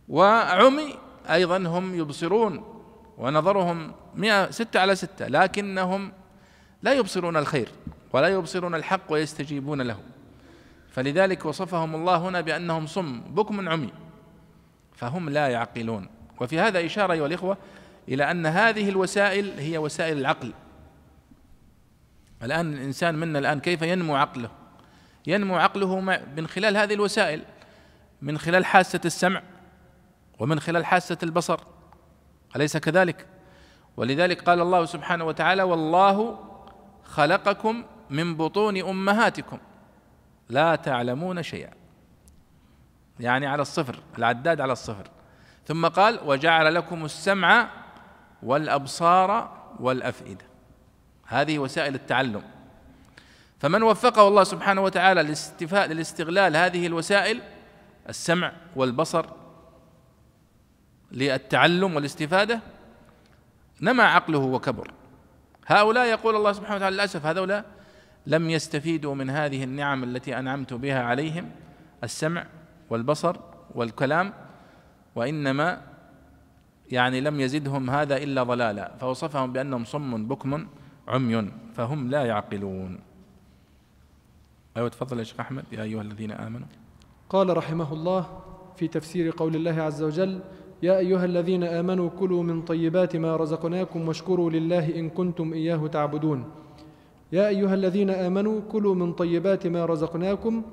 وعمي أيضا هم يبصرون ونظرهم مئة ستة على ستة لكنهم لا يبصرون الخير ولا يبصرون الحق ويستجيبون له. فلذلك وصفهم الله هنا بأنهم صم بكم عمي فهم لا يعقلون. وفي هذا إشارة أيها الإخوة إلى أن هذه الوسائل هي وسائل العقل. الآن الإنسان منا الآن كيف ينمو عقله؟ ينمو عقله من خلال هذه الوسائل من خلال حاسة السمع ومن خلال حاسة البصر. أليس كذلك؟ ولذلك قال الله سبحانه وتعالى والله خلقكم من بطون أمهاتكم. لا تعلمون شيئا. يعني على الصفر العداد على الصفر. ثم قال وجعل لكم السمع والأبصار والأفئدة. هذه وسائل التعلم. فمن وفقه الله سبحانه وتعالى للاستفاء للاستغلال هذه الوسائل السمع والبصر للتعلم والاستفادة نمى عقله وكبر. هؤلاء يقول الله سبحانه وتعالى للأسف هؤلاء لم يستفيدوا من هذه النعم التي أنعمت بها عليهم السمع والبصر والكلام وإنما يعني لم يزدهم هذا إلا ضلالا فوصفهم بأنهم صم بكم عمي فهم لا يعقلون. أيوة تفضل يا شيخ أحمد يا أيها الذين آمنوا. قال رحمه الله في تفسير قول الله عز وجل يا أيها الذين آمنوا كلوا من طيبات ما رزقناكم واشكروا لله إن كنتم إياه تعبدون. يا أيها الذين آمنوا كلوا من طيبات ما رزقناكم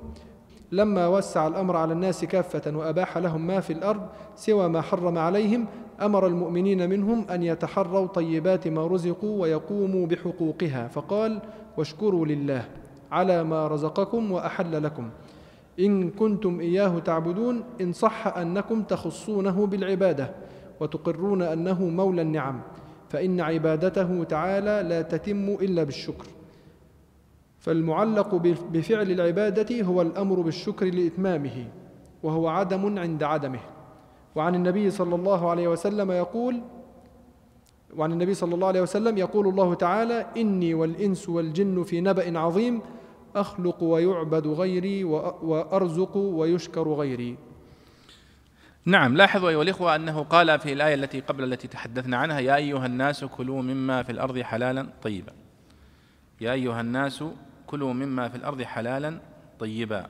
لما وسع الأمر على الناس كافة وأباح لهم ما في الأرض سوى ما حرم عليهم أمر المؤمنين منهم أن يتحروا طيبات ما رزقوا ويقوموا بحقوقها فقال واشكروا لله على ما رزقكم وأحل لكم. إن كنتم إياه تعبدون إن صح أنكم تخصونه بالعبادة وتقرون أنه مولى النعم فإن عبادته تعالى لا تتم إلا بالشكر. فالمعلق بفعل العبادة هو الأمر بالشكر لإتمامه وهو عدم عند عدمه. وعن النبي صلى الله عليه وسلم يقول وعن النبي صلى الله عليه وسلم يقول الله تعالى إني والإنس والجن في نبأ عظيم أخلق ويعبد غيري وأرزق ويشكر غيري. نعم لاحظوا أيها الإخوة أنه قال في الآية التي قبل التي تحدثنا عنها يا أيها الناس كلوا مما في الأرض حلالا طيبا. يا أيها الناس كلوا مما في الأرض حلالا طيبا.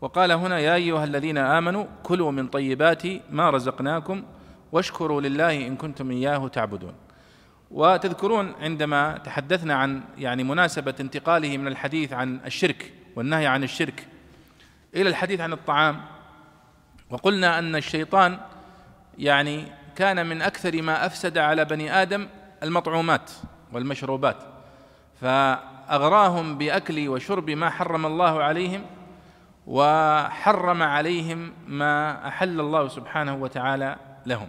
وقال هنا يا أيها الذين آمنوا كلوا من طيبات ما رزقناكم واشكروا لله إن كنتم إياه تعبدون. وتذكرون عندما تحدثنا عن يعني مناسبة انتقاله من الحديث عن الشرك والنهي عن الشرك إلى الحديث عن الطعام وقلنا أن الشيطان يعني كان من أكثر ما أفسد على بني آدم المطعومات والمشروبات. فأغراهم بأكل وشرب ما حرم الله عليهم وحرم عليهم ما أحل الله سبحانه وتعالى لهم.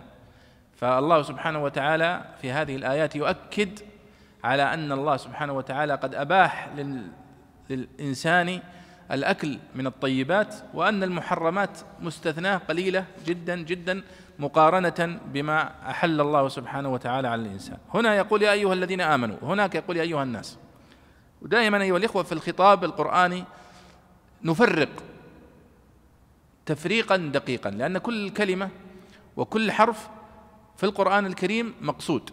فالله سبحانه وتعالى في هذه الآيات يؤكد على أن الله سبحانه وتعالى قد أباح للإنسان الأكل من الطيبات وأن المحرمات مستثناة قليلة جدا جدا مقارنة بما أحل الله سبحانه وتعالى على الإنسان. هنا يقول يا أيها الذين آمنوا هناك يقول يا أيها الناس ودائما أيها الإخوة في الخطاب القرآني نفرق تفريقا دقيقا لأن كل كلمة وكل حرف في القرآن الكريم مقصود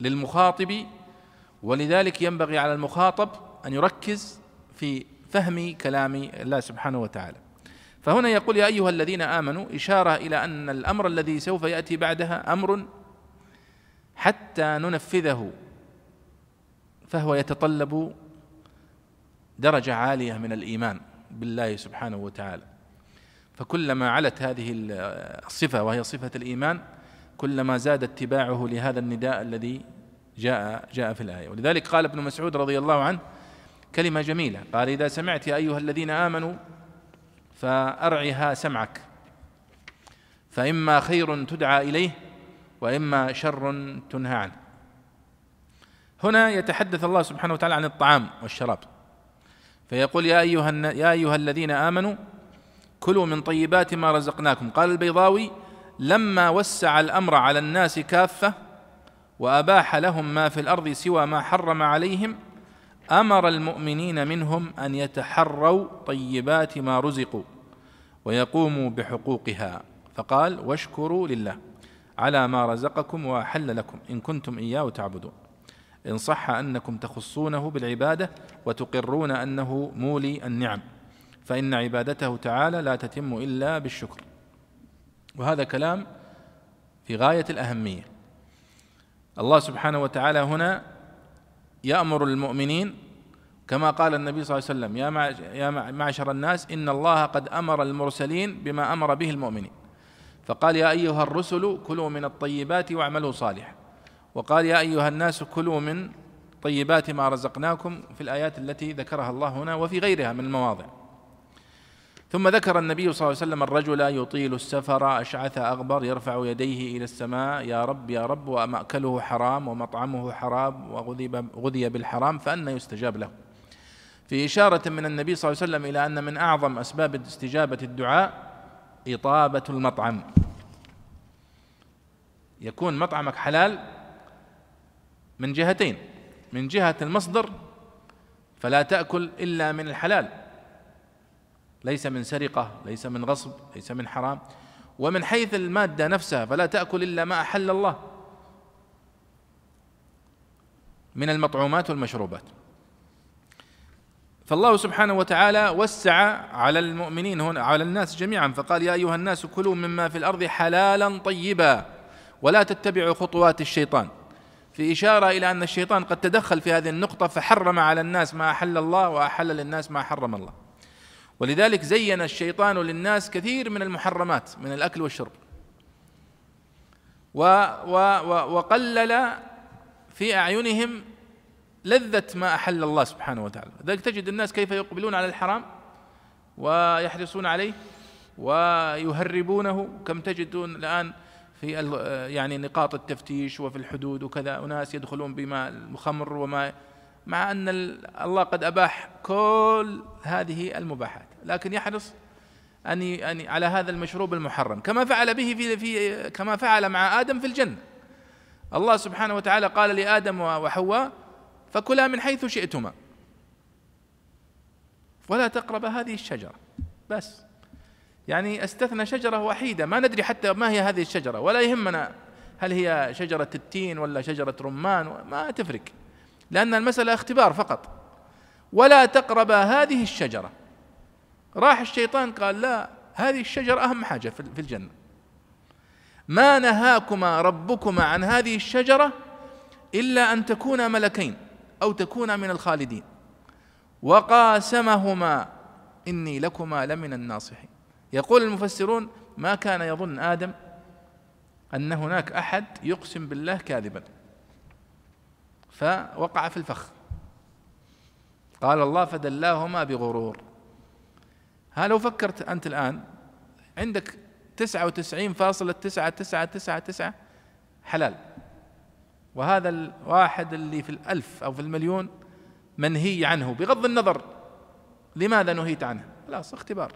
للمخاطب ولذلك ينبغي على المخاطب أن يركز في فهم كلام الله سبحانه وتعالى. فهنا يقول يا أيها الذين آمنوا إشارة إلى أن الأمر الذي سوف يأتي بعدها أمر حتى ننفذه فهو يتطلب درجة عالية من الإيمان بالله سبحانه وتعالى. فكلما علت هذه الصفة وهي صفة الإيمان كلما زاد اتباعه لهذا النداء الذي جاء جاء في الآية. ولذلك قال ابن مسعود رضي الله عنه كلمة جميلة. قال إذا سمعت يا أيها الذين آمنوا فأرعها سمعك فإما خير تدعى إليه وإما شر تنهى عنه. هنا يتحدث الله سبحانه وتعالى عن الطعام والشراب. فيقول يا أيها, يا أيها الذين آمنوا كلوا من طيبات ما رزقناكم. قال البيضاوي لما وسع الأمر على الناس كافة وأباح لهم ما في الأرض سوى ما حرم عليهم أمر المؤمنين منهم أن يتحروا طيبات ما رزقوا ويقوموا بحقوقها. فقال واشكروا لله على ما رزقكم وأحل لكم. إن كنتم إياه تعبدون. إن صح أنكم تخصونه بالعبادة وتقرون أنه مولي النعم. فإن عبادته تعالى لا تتم إلا بالشكر. وهذا كلام في غاية الأهمية. الله سبحانه وتعالى هنا يأمر المؤمنين كما قال النبي صلى الله عليه وسلم يا معشر الناس إن الله قد أمر المرسلين بما أمر به المؤمنين. فقال يا أيها الرسل كلوا من الطيبات واعملوا صالحا. وقال يا أيها الناس كلوا من طيبات ما رزقناكم في الآيات التي ذكرها الله هنا وفي غيرها من المواضع. ثم ذكر النبي صلى الله عليه وسلم الرجل يطيل السفر أشعث أغبر يرفع يديه إلى السماء. يا رب يا رب ومأكله حرام ومطعمه حرام وغذي بالحرام فأنا يستجاب له. في إشارة من النبي صلى الله عليه وسلم إلى أن من أعظم أسباب استجابة الدعاء إطابة المطعم. يكون مطعمك حلال من جهتين من جهة المصدر فلا تأكل إلا من الحلال. ليس من سرقة ليس من غصب ليس من حرام. ومن حيث المادة نفسها فلا تأكل إلا ما أحل الله. من المطعومات والمشروبات. فالله سبحانه وتعالى وسع على المؤمنين هنا على الناس جميعا فقال يا أيها الناس كلوا مما في الأرض حلالا طيبا ولا تتبعوا خطوات الشيطان. في إشارة إلى أن الشيطان قد تدخل في هذه النقطة فحرم على الناس ما أحل الله وأحل للناس ما حرم الله. ولذلك زين الشيطان للناس كثير من المحرمات من الأكل والشرب. و و و وقلل في أعينهم لذة ما أحل الله سبحانه وتعالى. لذلك تجد الناس كيف يقبلون على الحرام ويحرصون عليه ويهربونه. كم تجدون الآن في يعني نقاط التفتيش وفي الحدود وكذا. أناس يدخلون بما الخمر وما مع أن الله قد أباح كل هذه المباحات. لكن يحرص أن أن على هذا المشروب المحرم. كما فعل به في في كما فعل مع آدم في الجنة. الله سبحانه وتعالى قال لآدم وحواء فكلا من حيث شئتما. ولا تقرب هذه الشجرة. بس. يعني استثنى شجرة وحيدة. ما ندري حتى ما هي هذه الشجرة. ولا يهمنا هل هي شجرة التين ولا شجرة رمان ما تفرق. لأن المسألة اختبار فقط. ولا تقرب هذه الشجرة. راح الشيطان قال لا هذه الشجرة أهم حاجة في الجنة. ما نهاكما ربكما عن هذه الشجرة إلا أن تكونا ملكين أو تكونا من الخالدين. وقاسمهما إني لكما لمن الناصحين. يقول المفسرون ما كان يظن آدم أن هناك أحد يقسم بالله كاذبا. فوقع في الفخ. قال الله فدلاهما بغرور. ها لو فكرت أنت الآن عندك تسعة وتسعين فاصلة تسعة تسعة تسعة تسعة حلال. وهذا الواحد اللي في الألف أو في المليون منهي عنه بغض النظر لماذا نهيت عنه. خلاص اختبار.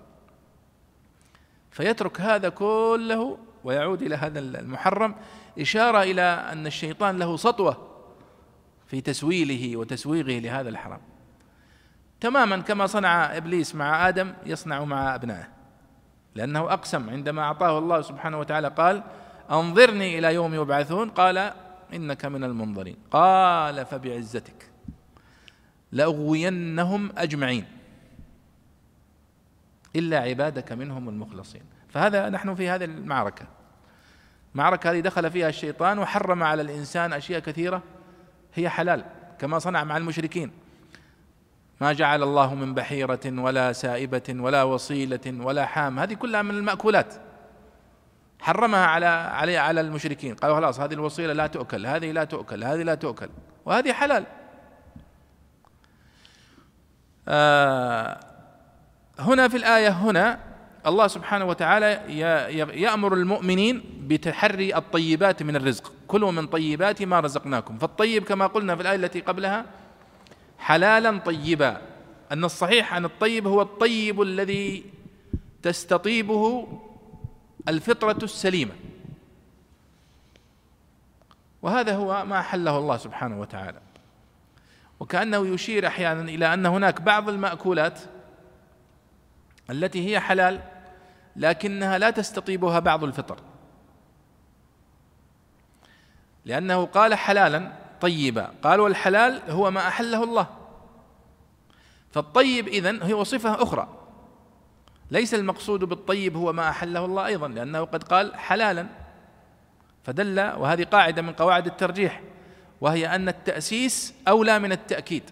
فيترك هذا كله ويعود إلى هذا المحرم. إشارة إلى أن الشيطان له سطوة في تسويله وتسويغه لهذا الحرام تماما كما صنع إبليس مع آدم يصنع مع أبنائه لأنه أقسم عندما أعطاه الله سبحانه وتعالى قال أنظرني إلى يوم يبعثون. قال إنك من المنظرين. قال فبعزتك لأغوينهم أجمعين. إلا عبادك منهم المخلصين. فهذا نحن في هذه المعركة. المعركة هذه دخل فيها الشيطان وحرم على الإنسان أشياء كثيرة هي حلال كما صنع مع المشركين. ما جعل الله من بحيرة ولا سائبة ولا وصيلة ولا حام هذه كلها من المأكولات. حرمها على على على المشركين. قالوا خلاص هذه الوصيلة لا تؤكل هذه لا تؤكل هذه لا تؤكل وهذه حلال. آه هنا في الآية هنا الله سبحانه وتعالى يأمر المؤمنين بتحري الطيبات من الرزق. كلوا من طيبات ما رزقناكم. فالطيب كما قلنا في الآية التي قبلها حلالا طيبا. أن الصحيح أن الطيب هو الطيب الذي تستطيبه الفطرة السليمة. وهذا هو ما أحله الله سبحانه وتعالى. وكأنه يشير أحيانا إلى أن هناك بعض المأكولات التي هي حلال لكنها لا تستطيبها بعض الفطر. لأنه قال حلالا طيبا. قال والحلال هو ما أحله الله. فالطيب إذن هو صفة أخرى. ليس المقصود بالطيب هو ما أحله الله أيضا لأنه قد قال حلالا. فدل وهذه قاعدة من قواعد الترجيح وهي أن التأسيس أولى من التأكيد.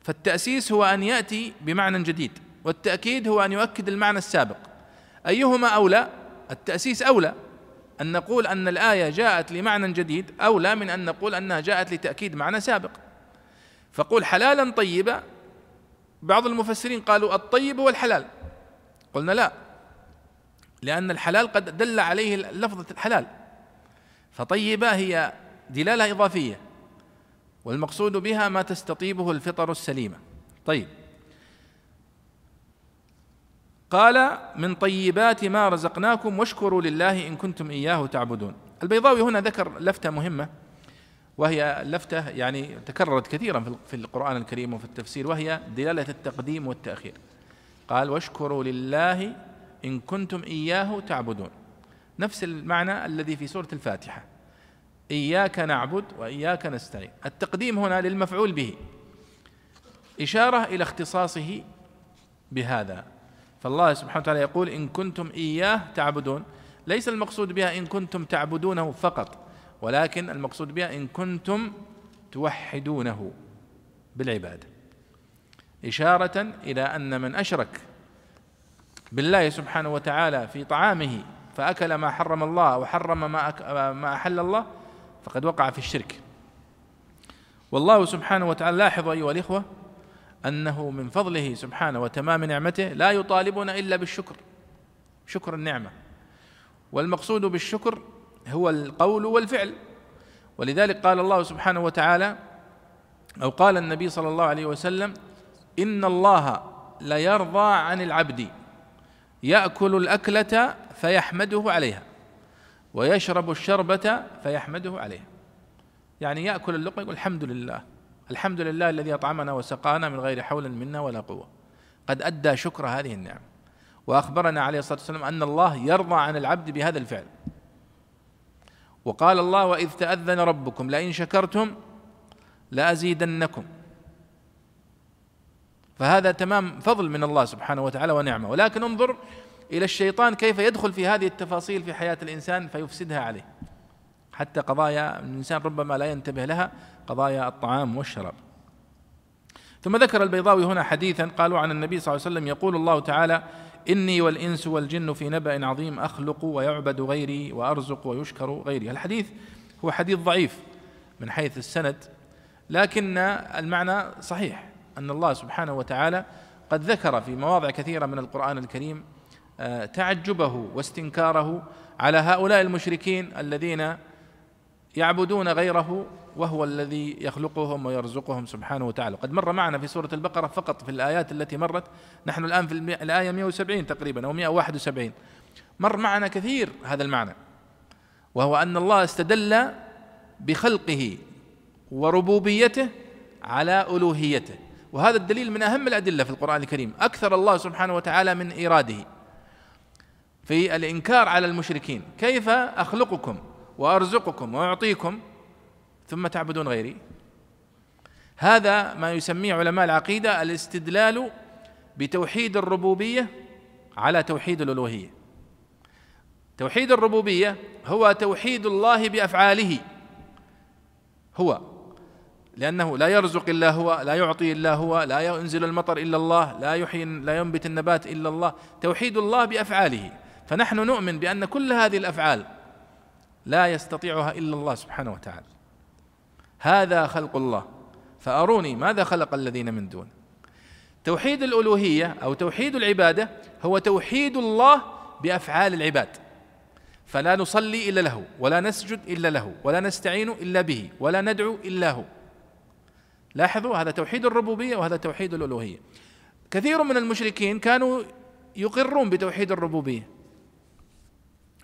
فالتأسيس هو أن يأتي بمعنى جديد. والتأكيد هو أن يؤكد المعنى السابق. أيهما أولى؟ التأسيس أولى. أن نقول أن الآية جاءت لمعنى جديد أولى من أن نقول أنها جاءت لتأكيد معنى سابق. فقول حلالا طيبا بعض المفسرين قالوا الطيب هو الحلال. قلنا لا لأن الحلال قد دل عليه لفظة الحلال. فطيبة هي دلالة إضافية والمقصود بها ما تستطيبه الفطر السليمة. طيب. قال من طيبات ما رزقناكم واشكروا لله إن كنتم إياه تعبدون. البيضاوي هنا ذكر لفتة مهمة وهي لفتة يعني تكررت كثيرا في القرآن الكريم وفي التفسير وهي دلالة التقديم والتأخير. قال واشكروا لله إن كنتم إياه تعبدون. نفس المعنى الذي في سورة الفاتحة. إياك نعبد وإياك نستعين. التقديم هنا للمفعول به. إشارة إلى اختصاصه بهذا. فالله سبحانه وتعالى يقول إن كنتم إياه تعبدون. ليس المقصود بها إن كنتم تعبدونه فقط ولكن المقصود بها إن كنتم توحدونه بالعبادة. إشارة إلى أن من أشرك بالله سبحانه وتعالى في طعامه فأكل ما حرم الله وحرم ما ما أحل الله فقد وقع في الشرك. والله سبحانه وتعالى لاحظوا أيها الإخوة أنه من فضله سبحانه وتمام نعمته لا يطالبنا إلا بالشكر. شكر النعمة. والمقصود بالشكر هو القول والفعل. ولذلك قال الله سبحانه وتعالى أو قال النبي صلى الله عليه وسلم إن الله ليرضى عن العبد. يأكل الأكلة فيحمده عليها ويشرب الشربة فيحمده عليها. يعني يأكل اللقمة يقول الحمد لله. الحمد لله الذي أطعمنا وسقانا من غير حول منا ولا قوة. قد أدى شكر هذه النعم. وأخبرنا عليه الصلاة والسلام أن الله يرضى عن العبد بهذا الفعل. وقال الله وإذ تأذن ربكم لئن شكرتم لأزيدنكم. فهذا تمام فضل من الله سبحانه وتعالى ونعمة. ولكن انظر إلى الشيطان كيف يدخل في هذه التفاصيل في حياة الإنسان فيفسدها عليه. حتى قضايا الإنسان ربما لا ينتبه لها قضايا الطعام والشراب. ثم ذكر البيضاوي هنا حديثا قالوا عن النبي صلى الله عليه وسلم يقول الله تعالى إني والإنس والجن في نبأ عظيم أخلق ويعبد غيري وأرزق ويشكر غيري. الحديث هو حديث ضعيف من حيث السند لكن المعنى صحيح أن الله سبحانه وتعالى قد ذكر في مواضع كثيرة من القرآن الكريم آه، تعجبه واستنكاره على هؤلاء المشركين الذين يعبدون غيره وهو الذي يخلقهم ويرزقهم سبحانه وتعالى. قد مر معنا في سورة البقرة فقط في الآيات التي مرت. نحن الآن في الآية 170 تقريبا أو 171 مر معنا كثير هذا المعنى وهو أن الله استدل بخلقه وربوبيته على ألوهيته. وهذا الدليل من أهم الأدلة في القرآن الكريم. أكثر الله سبحانه وتعالى من إيراده في الإنكار على المشركين. كيف أخلقكم؟ وأرزقكم وأعطيكم ثم تعبدون غيري. هذا ما يسميه علماء العقيدة الاستدلال بتوحيد الربوبية على توحيد الألوهية. توحيد الربوبية هو توحيد الله بأفعاله. هو. لأنه لا يرزق إلا هو لا يعطي إلا هو لا ينزل المطر إلا الله لا يحيي لا ينبت النبات إلا الله. توحيد الله بأفعاله. فنحن نؤمن بأن كل هذه الأفعال لا يستطيعها إلا الله سبحانه وتعالى. هذا خلق الله. فأروني ماذا خلق الذين من دون؟ توحيد الألوهية أو توحيد العبادة هو توحيد الله بأفعال العباد. فلا نصلي إلا له ولا نسجد إلا له ولا نستعين إلا به ولا ندعو إلا هو. لاحظوا هذا توحيد الربوبية وهذا توحيد الألوهية. كثير من المشركين كانوا يقرون بتوحيد الربوبية.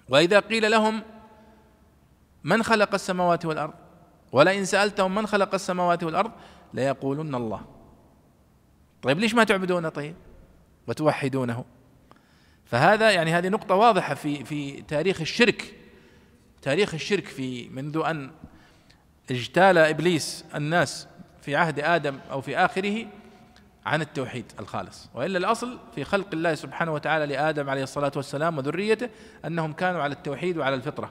وإذا قيل لهم من خلق السماوات والأرض؟ ولئن سألتهم من خلق السماوات والأرض ليقولن الله. طيب ليش ما تعبدونه طيب وتوحدونه؟ فهذا يعني هذه نقطة واضحة في في تاريخ الشرك. تاريخ الشرك في منذ أن اجتال إبليس الناس في عهد آدم أو في آخره عن التوحيد الخالص. وإلا الأصل في خلق الله سبحانه وتعالى لآدم عليه الصلاة والسلام وذريته أنهم كانوا على التوحيد وعلى الفطرة.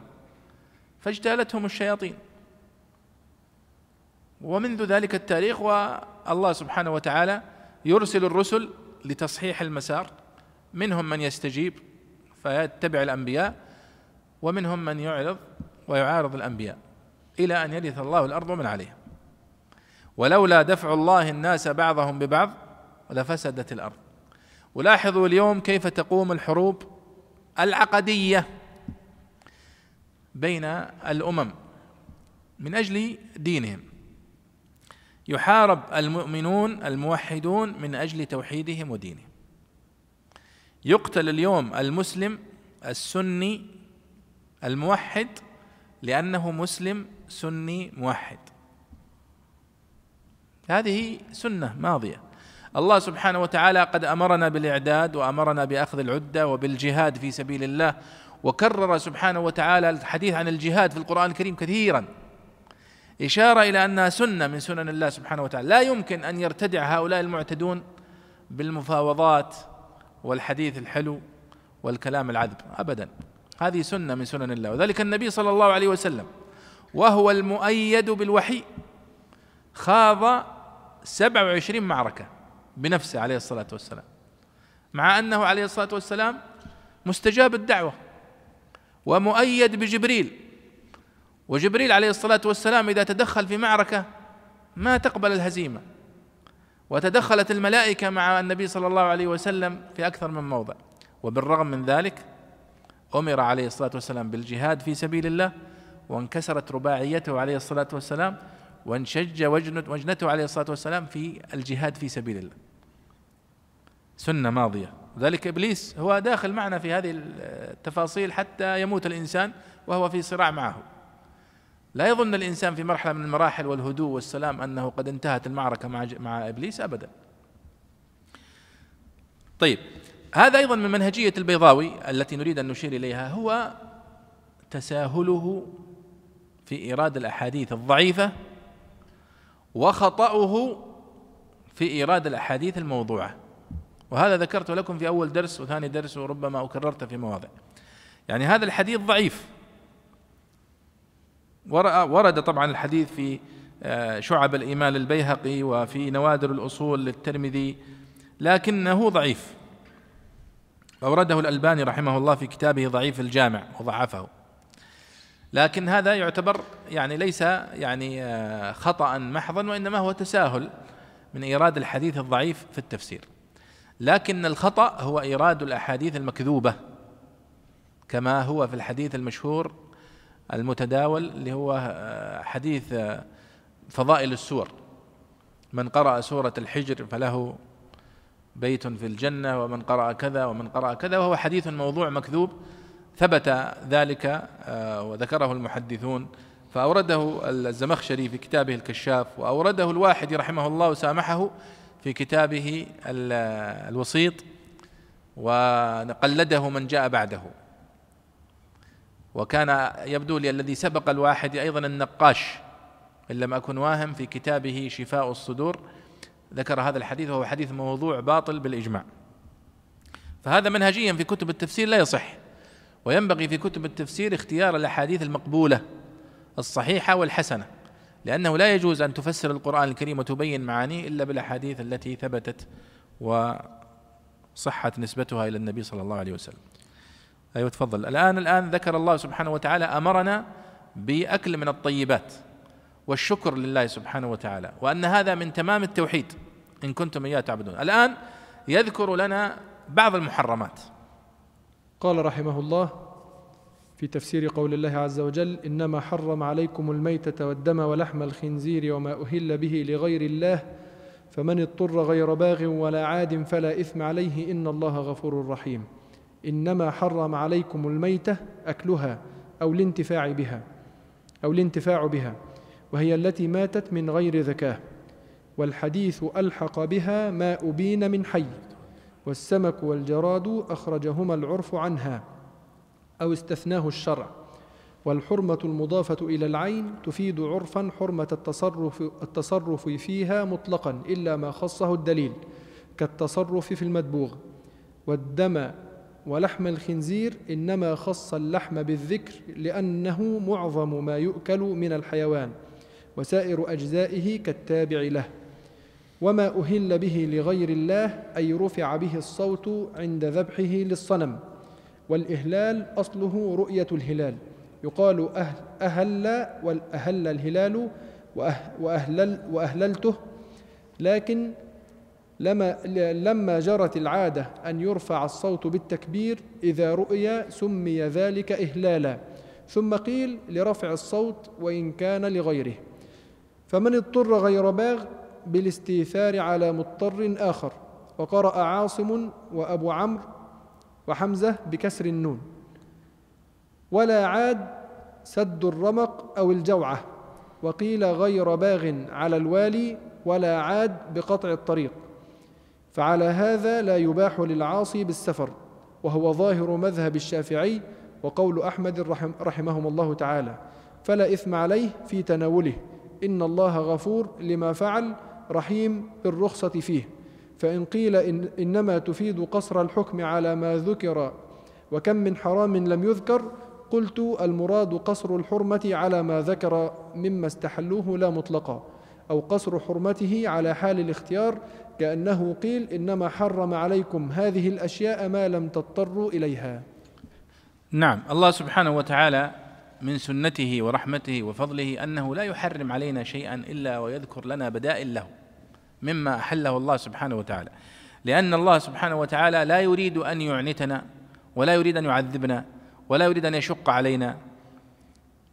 فاجتالتهم الشياطين. ومنذ ذلك التاريخ والله سبحانه وتعالى يرسل الرسل لتصحيح المسار. منهم من يستجيب فيتبع الأنبياء ومنهم من يعرض ويعارض الأنبياء إلى أن يرث الله الأرض ومن عليها. ولولا دفع الله الناس بعضهم ببعض لفسدت الأرض. ولاحظوا اليوم كيف تقوم الحروب العقدية. بين الأمم من أجل دينهم. يحارب المؤمنون الموحدون من أجل توحيدهم ودينهم. يقتل اليوم المسلم السني الموحد لأنه مسلم سني موحد. هذه سنة ماضية. الله سبحانه وتعالى قد أمرنا بالإعداد وأمرنا بأخذ العدة وبالجهاد في سبيل الله وكرر سبحانه وتعالى الحديث عن الجهاد في القرآن الكريم كثيرا. إشارة إلى أنها سنة من سنن الله سبحانه وتعالى. لا يمكن أن يرتدع هؤلاء المعتدون بالمفاوضات والحديث الحلو والكلام العذب. أبدا. هذه سنة من سنن الله. وذلك النبي صلى الله عليه وسلم. وهو المؤيد بالوحي. خاض سبع وعشرين معركة بنفسه عليه الصلاة والسلام. مع أنه عليه الصلاة والسلام مستجاب الدعوة. ومؤيد بجبريل. وجبريل عليه الصلاة والسلام إذا تدخل في معركة ما تقبل الهزيمة وتدخلت الملائكة مع النبي صلى الله عليه وسلم في أكثر من موضع. وبالرغم من ذلك أمر عليه الصلاة والسلام بالجهاد في سبيل الله وانكسرت رباعيته عليه الصلاة والسلام وانشج وجنته عليه الصلاة والسلام في الجهاد في سبيل الله. سنة ماضية. ذلك إبليس هو داخل معنا في هذه التفاصيل حتى يموت الإنسان وهو في صراع معه لا يظن الإنسان في مرحلة من المراحل والهدوء والسلام أنه قد انتهت المعركة مع مع إبليس ابدا. طيب هذا أيضا من منهجية البيضاوي التي نريد أن نشير إليها هو تساهله في إيراد الأحاديث الضعيفة وخطأه في إيراد الأحاديث الموضوعة. وهذا ذكرت لكم في أول درس وثاني درس وربما أكررت في مواضع. يعني هذا الحديث ضعيف. ورد طبعا الحديث في آه، شعب الإيمان للبيهقي وفي نوادر الأصول للترمذي لكنه ضعيف. أورده الألباني رحمه الله في كتابه ضعيف الجامع وضعفه. لكن هذا يعتبر يعني ليس يعني آه، خطأ محضا وإنما هو تساهل من إيراد الحديث الضعيف في التفسير. لكن الخطأ هو إيراد الأحاديث المكذوبة كما هو في الحديث المشهور المتداول اللي هو آه، حديث آه، فضائل السور. من قرأ سورة الحجر فله بيت في الجنة ومن قرأ كذا ومن قرأ كذا وهو حديث موضوع مكذوب. ثبت ذلك آه، وذكره المحدثون. فأورده الزمخشري في كتابه الكشاف وأورده الواحد رحمه الله وسامحه في كتابه الوسيط وقلده من جاء بعده. وكان يبدو لي الذي سبق الواحد أيضا النقاش إن لم أكن واهم في كتابه شفاء الصدور. ذكر هذا الحديث وهو حديث موضوع باطل بالإجماع. فهذا منهجيا في كتب التفسير لا يصح وينبغي في كتب التفسير اختيار الأحاديث المقبولة الصحيحة والحسنة. لأنه لا يجوز أن تفسر القرآن الكريم وتبين معانيه إلا بالأحاديث التي ثبتت وصحت نسبتها إلى النبي صلى الله عليه وسلم. أيوة تفضل. الآن الآن ذكر الله سبحانه وتعالى أمرنا بأكل من الطيبات والشكر لله سبحانه وتعالى وأن هذا من تمام التوحيد إن كنتم إياه تعبدون. الآن يذكر لنا بعض المحرمات. قال رحمه الله في تفسير قول الله عز وجل إنما حرم عليكم الميتة والدم ولحم الخنزير وما أهل به لغير الله فمن اضطر غير باغ ولا عاد فلا إثم عليه إن الله غفور رحيم. إنما حرم عليكم الميتة أكلها أو الانتفاع بها أو الانتفاع بها وهي التي ماتت من غير ذكاه والحديث ألحق بها ما أبين من حي والسمك والجراد أخرجهما العرف عنها. أو استثناه الشرع والحرمة المضافة إلى العين تفيد عرفا حرمة التصرف, التصرف فيها مطلقا إلا ما خصه الدليل كالتصرف في المدبوغ والدم ولحم الخنزير إنما خص اللحم بالذكر لأنه معظم ما يؤكل من الحيوان وسائر أجزائه كالتابع له وما أهل به لغير الله أي رفع به الصوت عند ذبحه للصنم. والإهلال أصله رؤية الهلال. يقال أهل, أهل والأهل الهلال وأهلل وأهللته لكن لما, لما جرت العادة أن يرفع الصوت بالتكبير إذا رؤي سمي ذلك إهلالا. ثم قيل لرفع الصوت وإن كان لغيره. فمن اضطر غير باغ بالاستيثار على مضطر آخر. وقرأ عاصم وأبو عمرو وحمزة بكسر النون. ولا عاد سد الرمق أو الجوعة وقيل غير باغ على الوالي ولا عاد بقطع الطريق. فعلى هذا لا يباح للعاصي بالسفر وهو ظاهر مذهب الشافعي وقول أحمد رحمهم الله تعالى فلا إثم عليه في تناوله إن الله غفور لما فعل رحيم بالرخصة فيه. فإن قيل إن إنما تفيد قصر الحكم على ما ذكر وكم من حرام لم يذكر قلت المراد قصر الحرمة على ما ذكر مما استحلوه لا مطلقا أو قصر حرمته على حال الاختيار كأنه قيل إنما حرم عليكم هذه الأشياء ما لم تضطروا إليها. نعم الله سبحانه وتعالى من سنته ورحمته وفضله أنه لا يحرم علينا شيئا إلا ويذكر لنا بدائل له. مما أحله الله سبحانه وتعالى. لأن الله سبحانه وتعالى لا يريد أن يعنتنا ولا يريد أن يعذبنا ولا يريد أن يشق علينا.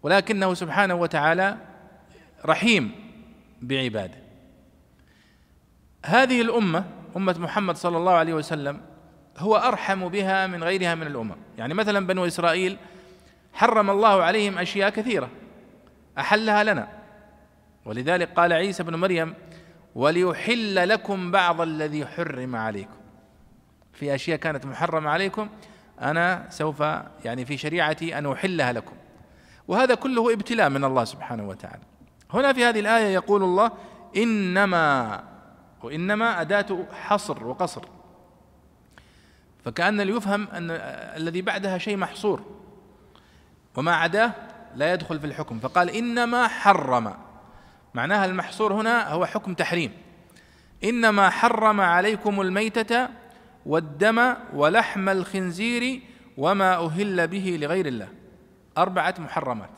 ولكنه سبحانه وتعالى رحيم بعباده. هذه الأمة أمة محمد صلى الله عليه وسلم هو أرحم بها من غيرها من الأمم. يعني مثلا بنو إسرائيل حرم الله عليهم أشياء كثيرة أحلها لنا. ولذلك قال عيسى بن مريم وليحل لكم بعض الذي حرم عليكم. في أشياء كانت محرمة عليكم أنا سوف يعني في شريعتي أن أحلها لكم. وهذا كله ابتلاء من الله سبحانه وتعالى. هنا في هذه الآية يقول الله إنما وإنما أداة حصر وقصر. فكأن ليفهم أن الذي بعدها شيء محصور. وما عداه لا يدخل في الحكم. فقال إنما حرم. معناها المحصور هنا هو حكم تحريم. إنما حرم عليكم الميتة والدم ولحم الخنزير وما أهل به لغير الله. أربعة محرمات.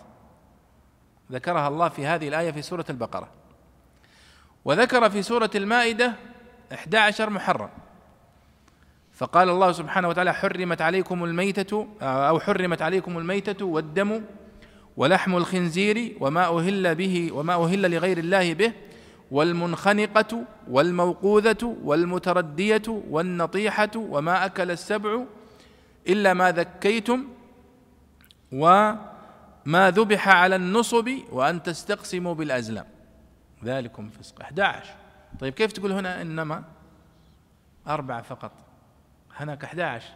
ذكرها الله في هذه الآية في سورة البقرة. وذكر في سورة المائدة 11 محرم. فقال الله سبحانه وتعالى حرمت عليكم الميتة أو حرمت عليكم الميتة والدم ولحم الخنزير وما أهل به وما أهل لغير الله به والمنخنقة والموقوذة والمتردية والنطيحة وما أكل السبع إلا ما ذكيتم وما ذبح على النصب وأن تستقسموا بالأزلام. ذلكم فسق 11 طيب كيف تقول هنا إنما أربعة فقط؟ هناك 11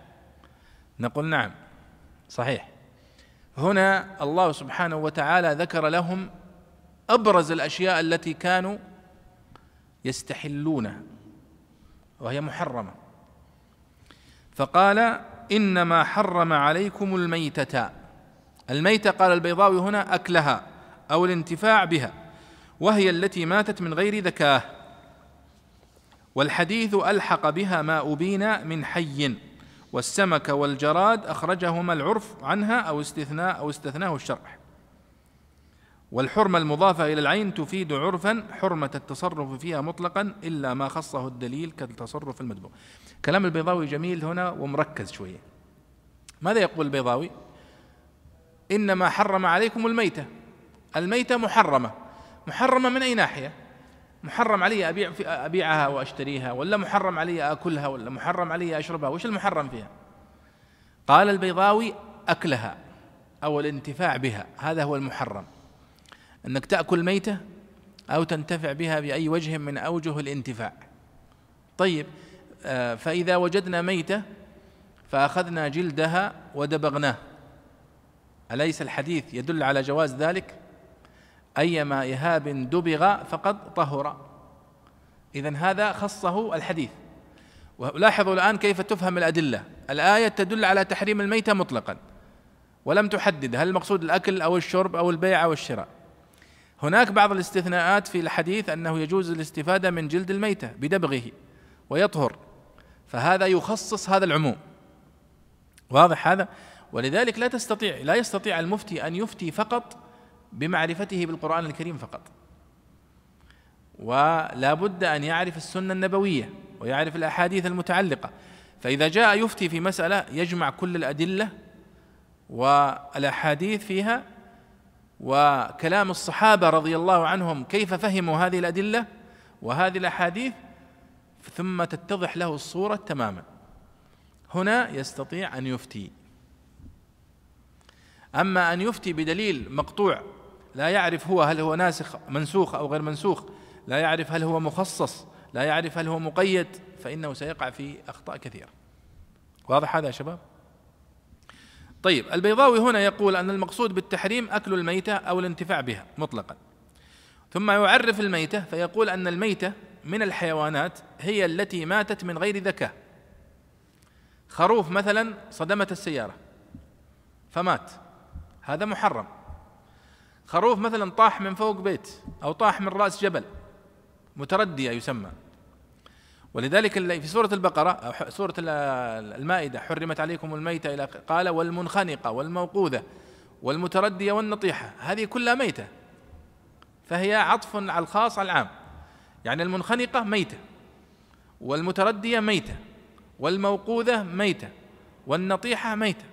نقول نعم. صحيح. هنا الله سبحانه وتعالى ذكر لهم أبرز الأشياء التي كانوا يستحلونها وهي محرمة. فقال إنما حرم عليكم الميتة. الميتة قال البيضاوي هنا أكلها أو الانتفاع بها وهي التي ماتت من غير ذكاه. والحديث ألحق بها ما أبين من حي. والسمك والجراد أخرجهما العرف عنها أو استثناء أو استثناه الشرع والحرمة المضافة إلى العين تفيد عرفا حرمة التصرف فيها مطلقا إلا ما خصه الدليل كالتصرف المدبوغ. كلام البيضاوي جميل هنا ومركز شوية. ماذا يقول البيضاوي؟ إنما حرم عليكم الميتة. الميتة محرمة. محرمة من أي ناحية؟ محرم علي أبيع أبيعها وأشتريها ولا محرم علي أكلها ولا محرم علي أشربها؟ وش المحرم فيها؟ قال البيضاوي أكلها أو الانتفاع بها هذا هو المحرم. أنك تأكل ميتة أو تنتفع بها بأي وجه من أوجه الانتفاع. طيب آه، فإذا وجدنا ميتة فأخذنا جلدها ودبغناه. أليس الحديث يدل على جواز ذلك؟ أيما إهاب دبغ فقد طهر. إذا هذا خصه الحديث. ولاحظوا الآن كيف تفهم الأدلة. الآية تدل على تحريم الميتة مطلقا. ولم تحدد هل المقصود الأكل أو الشرب أو البيع أو الشراء. هناك بعض الاستثناءات في الحديث أنه يجوز الاستفادة من جلد الميتة بدبغه ويطهر. فهذا يخصص هذا العموم. واضح هذا؟ ولذلك لا تستطيع لا يستطيع المفتي أن يفتي فقط بمعرفته بالقرآن الكريم فقط. ولا بد أن يعرف السنة النبوية ويعرف الأحاديث المتعلقة. فإذا جاء يفتي في مسألة يجمع كل الأدلة والأحاديث فيها وكلام الصحابة رضي الله عنهم كيف فهموا هذه الأدلة وهذه الأحاديث ثم تتضح له الصورة تماما. هنا يستطيع أن يفتي. أما أن يفتي بدليل مقطوع لا يعرف هو هل هو ناسخ منسوخ أو غير منسوخ. لا يعرف هل هو مخصص لا يعرف هل هو مقيد فإنه سيقع في أخطاء كثيرة. واضح هذا يا شباب؟ طيب البيضاوي هنا يقول أن المقصود بالتحريم أكل الميتة أو الانتفاع بها مطلقا. ثم يعرف الميتة فيقول أن الميتة من الحيوانات هي التي ماتت من غير ذكاء. خروف مثلا صدمت السيارة فمات. هذا محرم. خروف مثلا طاح من فوق بيت أو طاح من رأس جبل متردية يسمى. ولذلك في سورة البقرة أو سورة المائدة حرمت عليكم الميتة إلى قال والمنخنقة والموقوذة والمتردية والنطيحة هذه كلها ميتة فهي عطف على الخاص على العام. يعني المنخنقة ميتة والمتردية ميتة والموقوذة ميتة والنطيحة ميتة.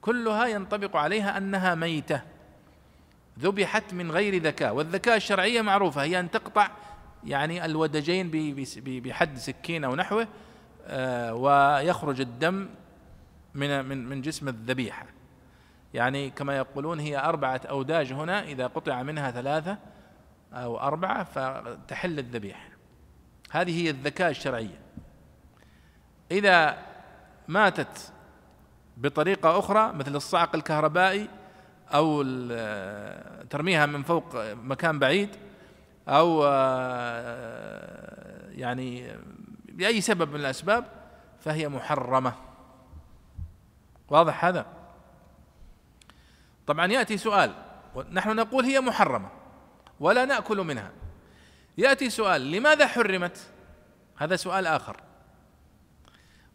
كلها ينطبق عليها أنها ميتة. ذبحت من غير ذكاء والذكاء الشرعية معروفة هي أن تقطع يعني الودجين بحد سكين أو نحوه آه، ويخرج الدم من من من جسم الذبيحة. يعني كما يقولون هي أربعة أوداج هنا إذا قطع منها ثلاثة أو أربعة فتحل الذبيحة. هذه هي الذكاء الشرعية. إذا ماتت بطريقة أخرى مثل الصعق الكهربائي أو ترميها من فوق مكان بعيد أو آه، يعني بأي سبب من الأسباب فهي محرمة. واضح هذا؟ طبعا يأتي سؤال نحن نقول هي محرمة ولا نأكل منها. يأتي سؤال لماذا حرمت؟ هذا سؤال آخر.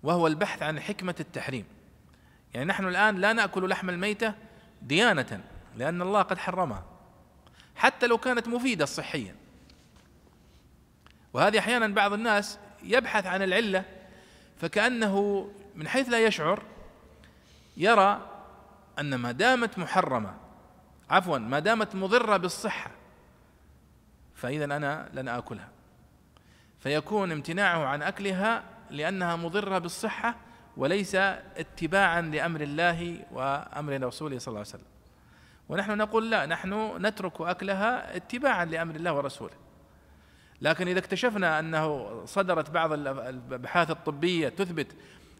وهو البحث عن حكمة التحريم. يعني نحن الآن لا نأكل لحم الميتة ديانة لأن الله قد حرمها حتى لو كانت مفيدة صحيا. وهذه أحيانا بعض الناس يبحث عن العلة فكأنه من حيث لا يشعر يرى أن ما دامت محرمة عفوا ما دامت مضرة بالصحة فإذا أنا لن آكلها. فيكون امتناعه عن أكلها لأنها مضرة بالصحة وليس اتباعا لأمر الله وأمر رسوله صلى الله عليه وسلم. ونحن نقول لا نحن نترك أكلها اتباعا لأمر الله ورسوله. لكن إذا اكتشفنا أنه صدرت بعض الأبحاث الطبية تثبت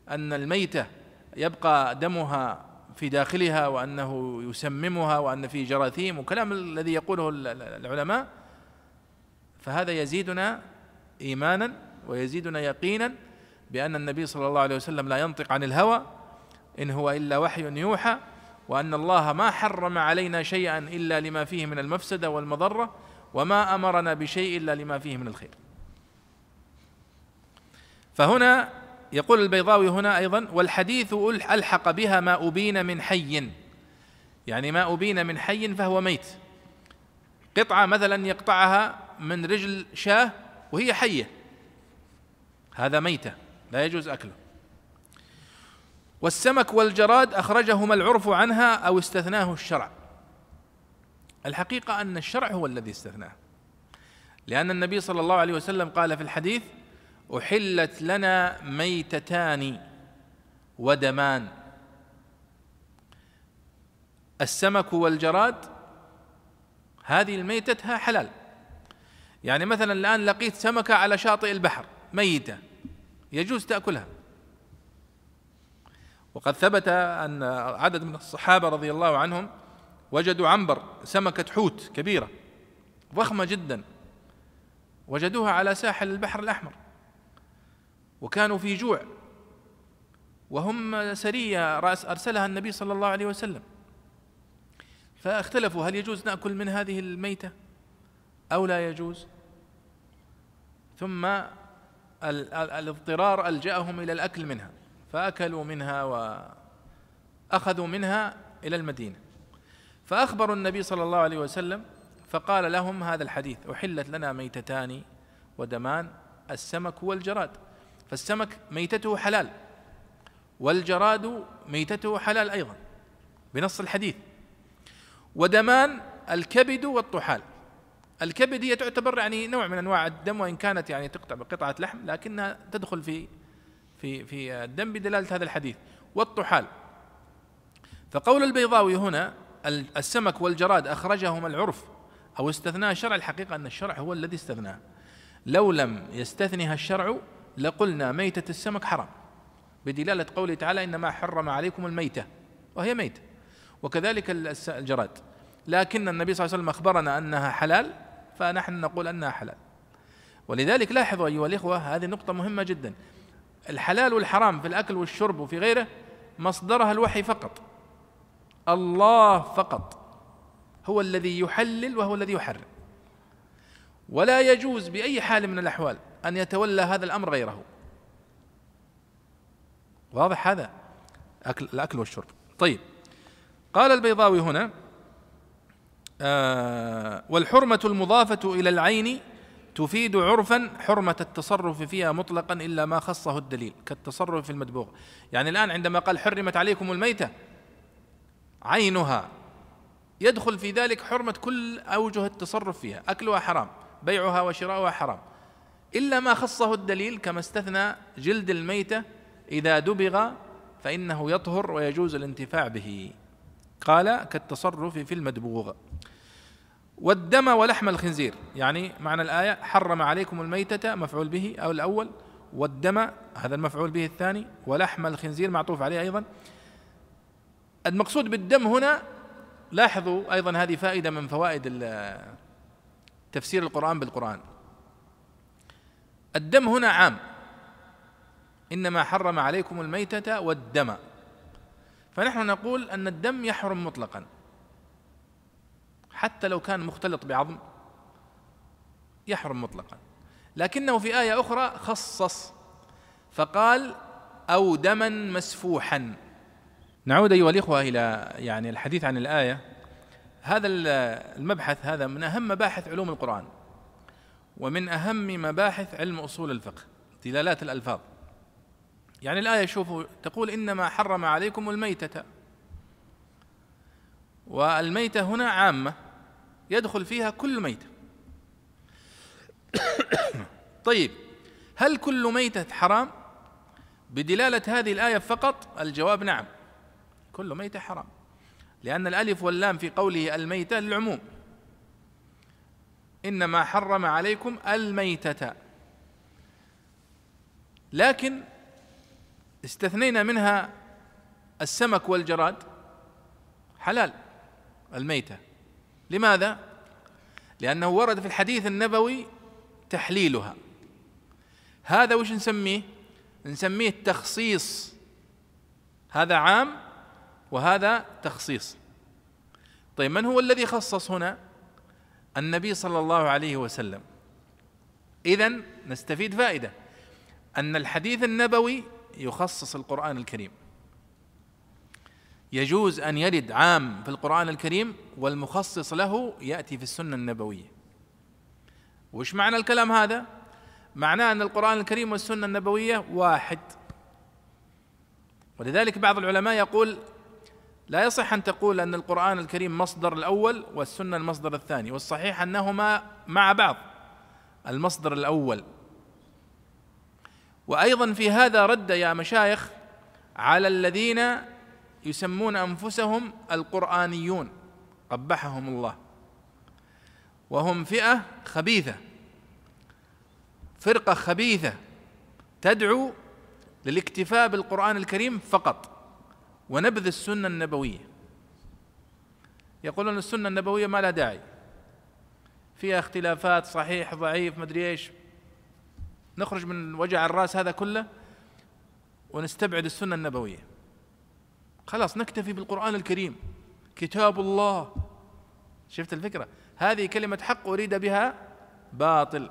أن الميتة يبقى دمها في داخلها وأنه يسممها وأن فيه جراثيم وكلام الذي يقوله العلماء فهذا يزيدنا إيمانا ويزيدنا يقينا بأن النبي صلى الله عليه وسلم لا ينطق عن الهوى إن هو إلا وحي يوحى وأن الله ما حرم علينا شيئا إلا لما فيه من المفسدة والمضرة وما أمرنا بشيء إلا لما فيه من الخير. فهنا يقول البيضاوي هنا أيضا والحديث ألحق بها ما أبين من حي. يعني ما أبين من حي فهو ميت. قطعة مثلا يقطعها من رجل شاة وهي حية. هذا ميتة. لا يجوز أكله. والسمك والجراد أخرجهما العرف عنها أو استثناه الشرع. الحقيقة أن الشرع هو الذي استثناه. لأن النبي صلى الله عليه وسلم قال في الحديث أحلت لنا ميتتان ودمان. السمك والجراد هذه الميتة حلال. يعني مثلا الآن لقيت سمكة على شاطئ البحر ميتة. يجوز تأكلها. وقد ثبت أن عدد من الصحابة رضي الله عنهم وجدوا عنبر سمكة حوت كبيرة ضخمة جدا وجدوها على ساحل البحر الأحمر وكانوا في جوع وهم سرية رأس أرسلها النبي صلى الله عليه وسلم. فاختلفوا هل يجوز نأكل من هذه الميتة أو لا يجوز؟ ثم الاضطرار ألجأهم إلى الأكل منها فأكلوا منها وأخذوا منها إلى المدينة. فأخبروا النبي صلى الله عليه وسلم فقال لهم هذا الحديث أحلت لنا ميتتان ودمان السمك والجراد. فالسمك ميتته حلال والجراد ميتته حلال أيضا بنص الحديث. ودمان الكبد والطحال. الكبد هي تعتبر يعني نوع من أنواع الدم وإن كانت يعني تقطع بقطعة لحم لكنها تدخل في في في الدم بدلالة هذا الحديث. والطحال. فقول البيضاوي هنا السمك والجراد أخرجهما العرف أو استثناء الشرع الحقيقة أن الشرع هو الذي استثناه. لو لم يستثنها الشرع لقلنا ميتة السمك حرام. بدلالة قوله تعالى إنما حرم عليكم الميتة وهي ميتة. وكذلك الجراد. لكن النبي صلى الله عليه وسلم أخبرنا أنها حلال فنحن نقول أنها حلال. ولذلك لاحظوا أيها الإخوة هذه نقطة مهمة جدا. الحلال والحرام في الأكل والشرب وفي غيره مصدرها الوحي فقط. الله فقط. هو الذي يحلل وهو الذي يحرم. ولا يجوز بأي حال من الأحوال أن يتولى هذا الأمر غيره. واضح هذا؟ أكل الأكل والشرب. طيب. قال البيضاوي هنا آه والحرمة المضافة إلى العين تفيد عرفا حرمة التصرف فيها مطلقا إلا ما خصه الدليل كالتصرف في المدبوغ. يعني الآن عندما قال حرمت عليكم الميتة عينها يدخل في ذلك حرمة كل أوجه التصرف فيها أكلها حرام بيعها وشراؤها حرام. إلا ما خصه الدليل كما استثنى جلد الميتة إذا دبغ فإنه يطهر ويجوز الانتفاع به. قال كالتصرف في المدبوغ. والدم ولحم الخنزير. يعني معنى الآية حرم عليكم الميتة مفعول به أو الأول والدم هذا المفعول به الثاني ولحم الخنزير معطوف عليه أيضا. المقصود بالدم هنا لاحظوا أيضا هذه فائدة من فوائد تفسير القرآن بالقرآن. الدم هنا عام. إنما حرم عليكم الميتة والدم. فنحن نقول أن الدم يحرم مطلقا. حتى لو كان مختلط بعظم يحرم مطلقا. لكنه في آية أخرى خصص فقال أو دما مسفوحا. نعود أيها الإخوة إلى يعني الحديث عن الآية. هذا المبحث هذا من أهم مباحث علوم القرآن ومن أهم مباحث علم أصول الفقه دلالات الألفاظ. يعني الآية شوفوا تقول إنما حرم عليكم الميتة. والميتة هنا عامة. يدخل فيها كل ميتة. طيب هل كل ميتة حرام؟ بدلالة هذه الآية فقط الجواب نعم كل ميتة حرام لأن الألف واللام في قوله الميتة للعموم. إنما حرم عليكم الميتة. لكن استثنينا منها السمك والجراد حلال الميتة. لماذا؟ لأنه ورد في الحديث النبوي تحليلها هذا وش نسميه؟ نسميه التخصيص هذا عام وهذا تخصيص طيب من هو الذي خصص هنا؟ النبي صلى الله عليه وسلم إذا نستفيد فائدة أن الحديث النبوي يخصص القرآن الكريم يجوز أن يرد عام في القرآن الكريم والمخصص له يأتي في السنة النبوية. وش معنى الكلام هذا؟ معناه أن القرآن الكريم والسنة النبوية واحد. ولذلك بعض العلماء يقول لا يصح أن تقول أن القرآن الكريم مصدر الأول والسنة المصدر الثاني والصحيح أنهما مع بعض المصدر الأول. وأيضا في هذا رد يا مشايخ على الذين يسمون أنفسهم القرآنيون قبحهم الله. وهم فئة خبيثة فرقة خبيثة تدعو للاكتفاء بالقرآن الكريم فقط ونبذ السنة النبوية. يقولون السنة النبوية ما لها داعي. فيها اختلافات صحيح ضعيف مدري إيش. نخرج من وجع الرأس هذا كله ونستبعد السنة النبوية. خلاص نكتفي بالقرآن الكريم. كتاب الله. شفت الفكرة؟ هذه كلمة حق أريد بها باطل.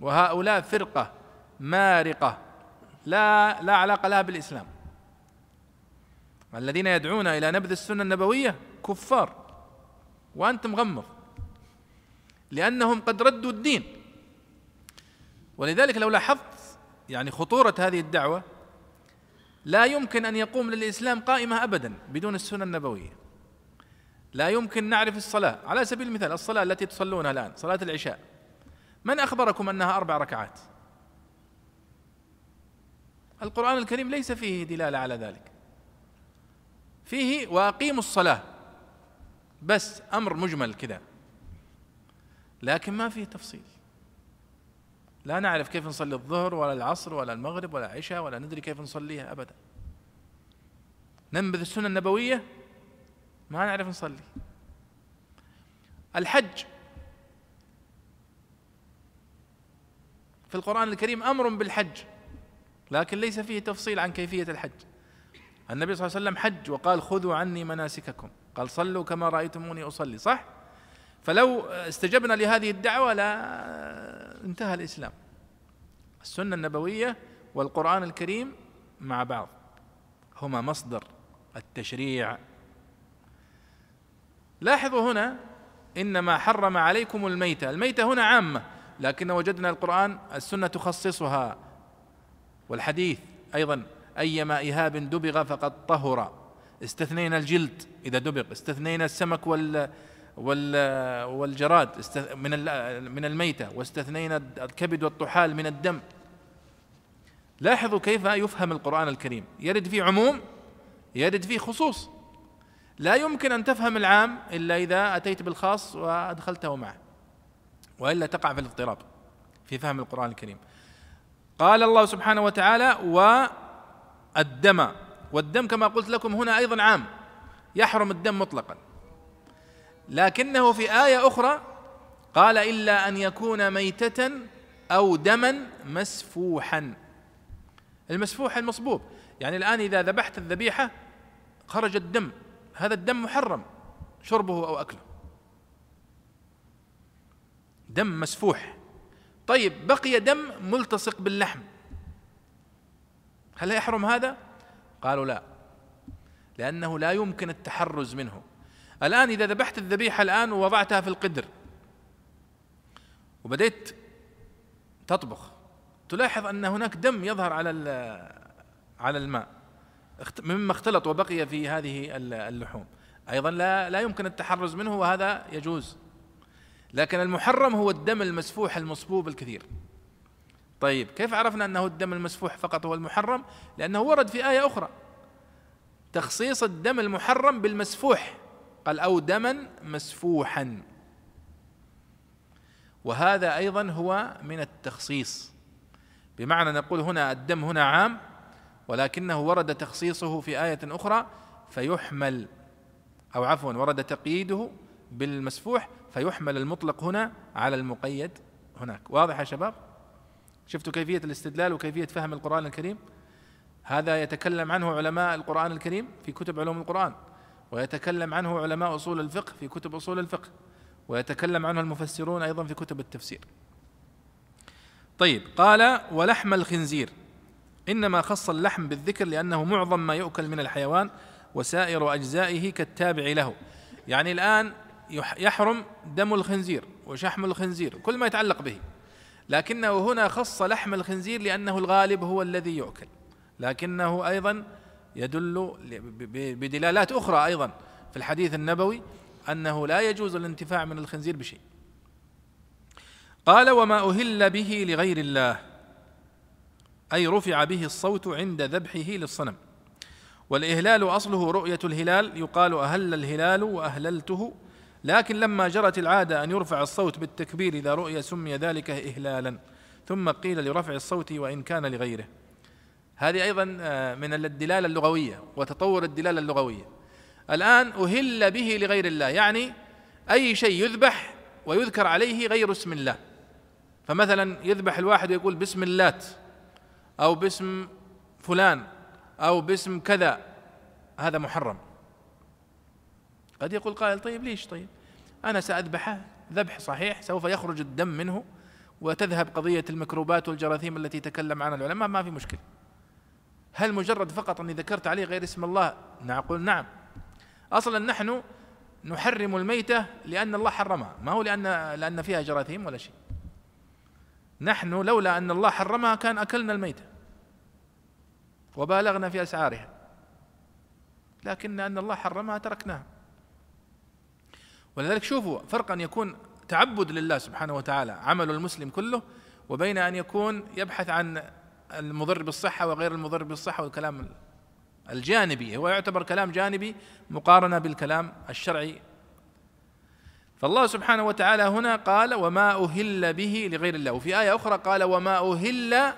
وهؤلاء فرقة مارقة. لا لا علاقة لها بالإسلام. الذين يدعون إلى نبذ السنة النبوية كفار. وأنت مغمض لأنهم قد ردوا الدين. ولذلك لو لاحظت يعني خطورة هذه الدعوة لا يمكن أن يقوم للإسلام قائمة أبدا بدون السنة النبوية. لا يمكن نعرف الصلاة. على سبيل المثال الصلاة التي تصلونها الآن صلاة العشاء من أخبركم أنها أربع ركعات؟ القرآن الكريم ليس فيه دلالة على ذلك. فيه وأقيموا الصلاة. بس أمر مجمل كذا لكن ما فيه تفصيل. لا نعرف كيف نصلي الظهر ولا العصر ولا المغرب ولا العشاء ولا ندري كيف نصليها أبدا. ننبذ السنة النبوية ما نعرف نصلي. الحج. في القرآن الكريم أمر بالحج لكن ليس فيه تفصيل عن كيفية الحج. النبي صلى الله عليه وسلم حج وقال خذوا عني مناسككم. قال صلوا كما رأيتموني أصلي صح؟ فلو استجبنا لهذه الدعوة لا انتهى الإسلام. السنة النبوية والقرآن الكريم مع بعض هما مصدر التشريع. لاحظوا هنا إنما حرم عليكم الميتة. الميتة هنا عامة لكن وجدنا القرآن السنة تخصصها. والحديث أيضا أيما إهاب دبغ فقد طهر. استثنينا الجلد إذا دبغ استثنينا السمك وال والجراد من من الميتة واستثنينا الكبد والطحال من الدم. لاحظوا كيف يفهم القرآن الكريم. يرد فيه عموم يرد فيه خصوص. لا يمكن أن تفهم العام إلا إذا أتيت بالخاص وأدخلته معه وإلا تقع في الاضطراب في فهم القرآن الكريم. قال الله سبحانه وتعالى والدم والدم كما قلت لكم هنا أيضا عام يحرم الدم مطلقا. لكنه في آية أخرى قال إلا أن يكون ميتة أو دما مسفوحا. المسفوح المصبوب. يعني الآن إذا ذبحت الذبيحة خرج الدم. هذا الدم محرم شربه أو أكله. دم مسفوح. طيب بقي دم ملتصق باللحم. هل يحرم هذا؟ قالوا لا. لأنه لا يمكن التحرز منه. الآن إذا ذبحت الذبيحة الآن ووضعتها في القدر وبديت تطبخ تلاحظ أن هناك دم يظهر على على الماء مما اختلط وبقي في هذه اللحوم. أيضا لا لا يمكن التحرز منه وهذا يجوز. لكن المحرم هو الدم المسفوح المصبوب الكثير. طيب كيف عرفنا أنه الدم المسفوح فقط هو المحرم؟ لأنه ورد في آية أخرى. تخصيص الدم المحرم بالمسفوح قال أو دما مسفوحا. وهذا أيضا هو من التخصيص. بمعنى نقول هنا الدم هنا عام ولكنه ورد تخصيصه في آية أخرى فيحمل أو عفوا ورد تقييده بالمسفوح فيحمل المطلق هنا على المقيد هناك. واضح يا شباب؟ شفتوا كيفية الاستدلال وكيفية فهم القرآن الكريم؟ هذا يتكلم عنه علماء القرآن الكريم في كتب علوم القرآن. ويتكلم عنه علماء أصول الفقه في كتب أصول الفقه ويتكلم عنه المفسرون أيضا في كتب التفسير. طيب قال ولحم الخنزير إنما خص اللحم بالذكر لأنه معظم ما يؤكل من الحيوان وسائر أجزائه كالتابع له. يعني الآن يحرم دم الخنزير وشحم الخنزير كل ما يتعلق به. لكنه هنا خص لحم الخنزير لأنه الغالب هو الذي يؤكل. لكنه أيضا يدل بدلالات أخرى أيضا في الحديث النبوي أنه لا يجوز الانتفاع من الخنزير بشيء. قال وما أهل به لغير الله. أي رفع به الصوت عند ذبحه للصنم. والإهلال أصله رؤية الهلال. يقال أهل الهلال وأهللته. لكن لما جرت العادة أن يرفع الصوت بالتكبير إذا رؤي سمي ذلك إهلالا ثم قيل لرفع الصوت وإن كان لغيره. هذه أيضا آه، من الدلالة اللغوية وتطور الدلالة اللغوية. الآن أهل به لغير الله يعني أي شيء يذبح ويذكر عليه غير اسم الله. فمثلا يذبح الواحد ويقول بسم اللات أو باسم فلان أو باسم كذا هذا محرم. قد يقول قائل طيب ليش؟ طيب أنا سأذبحه ذبح صحيح سوف يخرج الدم منه وتذهب قضية الميكروبات والجراثيم التي تكلم عنها العلماء ما في مشكلة. هل مجرد فقط أني ذكرت عليه غير اسم الله؟ نقول نعم. أصلا نحن نحرم الميتة لأن الله حرمها. ما هو لأن لأن فيها جراثيم ولا شيء؟ نحن لولا أن الله حرمها كان أكلنا الميتة وبالغنا في أسعارها. لكن أن الله حرمها تركناها. ولذلك شوفوا فرق أن يكون تعبد لله سبحانه وتعالى عمل المسلم كله وبين أن يكون يبحث عن المضر بالصحة وغير المضر بالصحة والكلام الجانبي. هو يعتبر كلام جانبي مقارنة بالكلام الشرعي. فالله سبحانه وتعالى هنا قال وما أهل به لغير الله. وفي آية أخرى قال وما أهل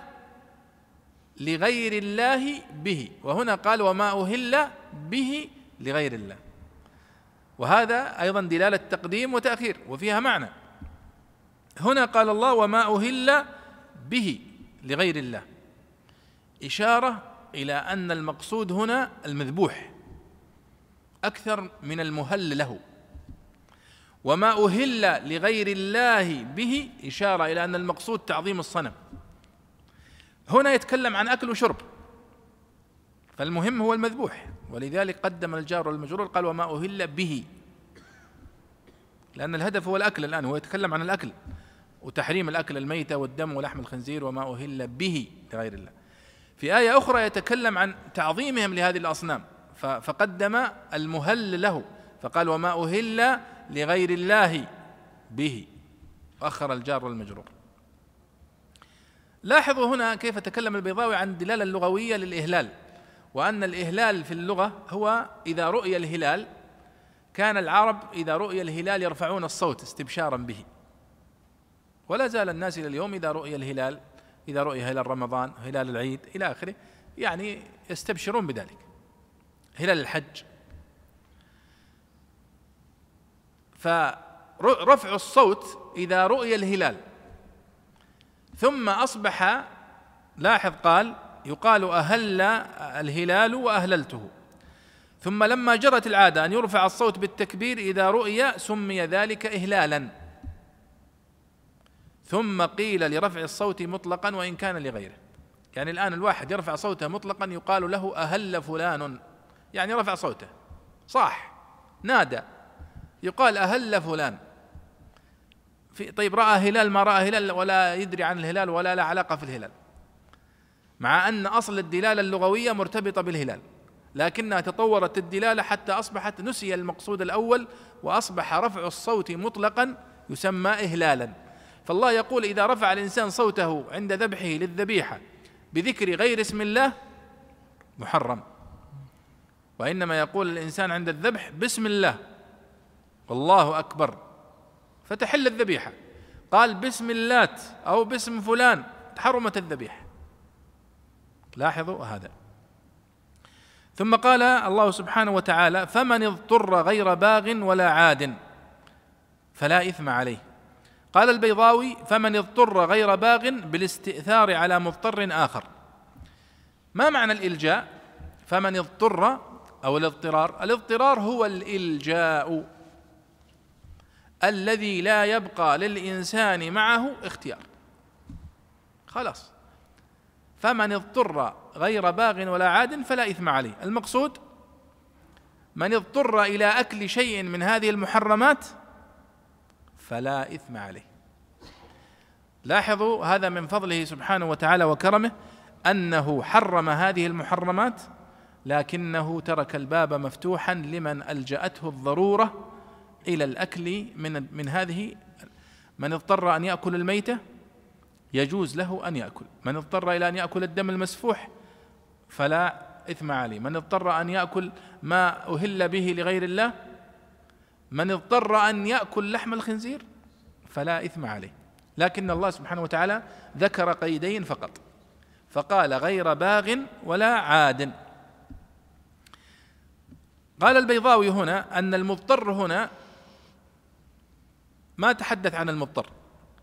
لغير الله به. وهنا قال وما أهل به لغير الله. وهذا أيضا دلالة تقديم وتأخير وفيها معنى. هنا قال الله وما أهل به لغير الله. إشارة إلى أن المقصود هنا المذبوح أكثر من المهل له. وما أهل لغير الله به إشارة إلى أن المقصود تعظيم الصنم. هنا يتكلم عن أكل وشرب فالمهم هو المذبوح. ولذلك قدم الجار والمجرور قال وما أهل به. لأن الهدف هو الأكل الآن هو يتكلم عن الأكل وتحريم الأكل الميتة والدم ولحم الخنزير وما أهل به لغير الله. في آية أخرى يتكلم عن تعظيمهم لهذه الأصنام. فقدم المهل له. فقال وما أهل لغير الله به. أخر الجار والمجرور. لاحظوا هنا كيف تكلم البيضاوي عن الدلالة اللغوية للإهلال. وأن الإهلال في اللغة هو إذا رؤي الهلال كان العرب إذا رؤي الهلال يرفعون الصوت استبشارا به. ولا زال الناس إلى اليوم إذا رؤي الهلال إذا رؤي هلال رمضان هلال العيد إلى آخره يعني يستبشرون بذلك. هلال الحج. فرفع الصوت إذا رؤي الهلال. ثم أصبح لاحظ قال يقال أهل الهلال وأهللته. ثم لما جرت العادة أن يرفع الصوت بالتكبير إذا رؤي سمي ذلك إهلالا. ثم قيل لرفع الصوت مطلقا وإن كان لغيره. يعني الآن الواحد يرفع صوته مطلقا يقال له أهل فلان. يعني رفع صوته. صاح. نادى. يقال أهل فلان. في طيب رأى هلال ما رأى هلال ولا يدري عن الهلال ولا له علاقة في الهلال. مع أن أصل الدلالة اللغوية مرتبطة بالهلال. لكنها تطورت الدلالة حتى أصبحت نسي المقصود الأول وأصبح رفع الصوت مطلقا يسمى إهلالا. فالله يقول إذا رفع الإنسان صوته عند ذبحه للذبيحة بذكر غير اسم الله محرم. وإنما يقول الإنسان عند الذبح بسم الله. والله أكبر. فتحل الذبيحة. قال بسم اللات أو باسم فلان حرمت الذبيحة. لاحظوا هذا. ثم قال الله سبحانه وتعالى فمن اضطر غير باغ ولا عاد فلا إثم عليه. قال البيضاوي فمن اضطر غير باغ بالاستئثار على مضطر آخر. ما معنى الإلجاء؟ فمن اضطر أو الاضطرار؟ الاضطرار هو الإلجاء الذي لا يبقى للإنسان معه اختيار. خلاص. فمن اضطر غير باغ ولا عاد فلا إثم عليه. المقصود من اضطر إلى أكل شيء من هذه المحرمات فلا إثم عليه. لاحظوا هذا من فضله سبحانه وتعالى وكرمه أنه حرم هذه المحرمات لكنه ترك الباب مفتوحا لمن ألجأته الضرورة إلى الأكل من من هذه من اضطر أن يأكل الميتة يجوز له أن يأكل من اضطر إلى أن يأكل الدم المسفوح فلا إثم عليه من اضطر أن يأكل ما أهل به لغير الله من اضطر أن يأكل لحم الخنزير فلا إثم عليه. لكن الله سبحانه وتعالى ذكر قيدين فقط. فقال غير باغ ولا عاد. قال البيضاوي هنا أن المضطر هنا ما تحدث عن المضطر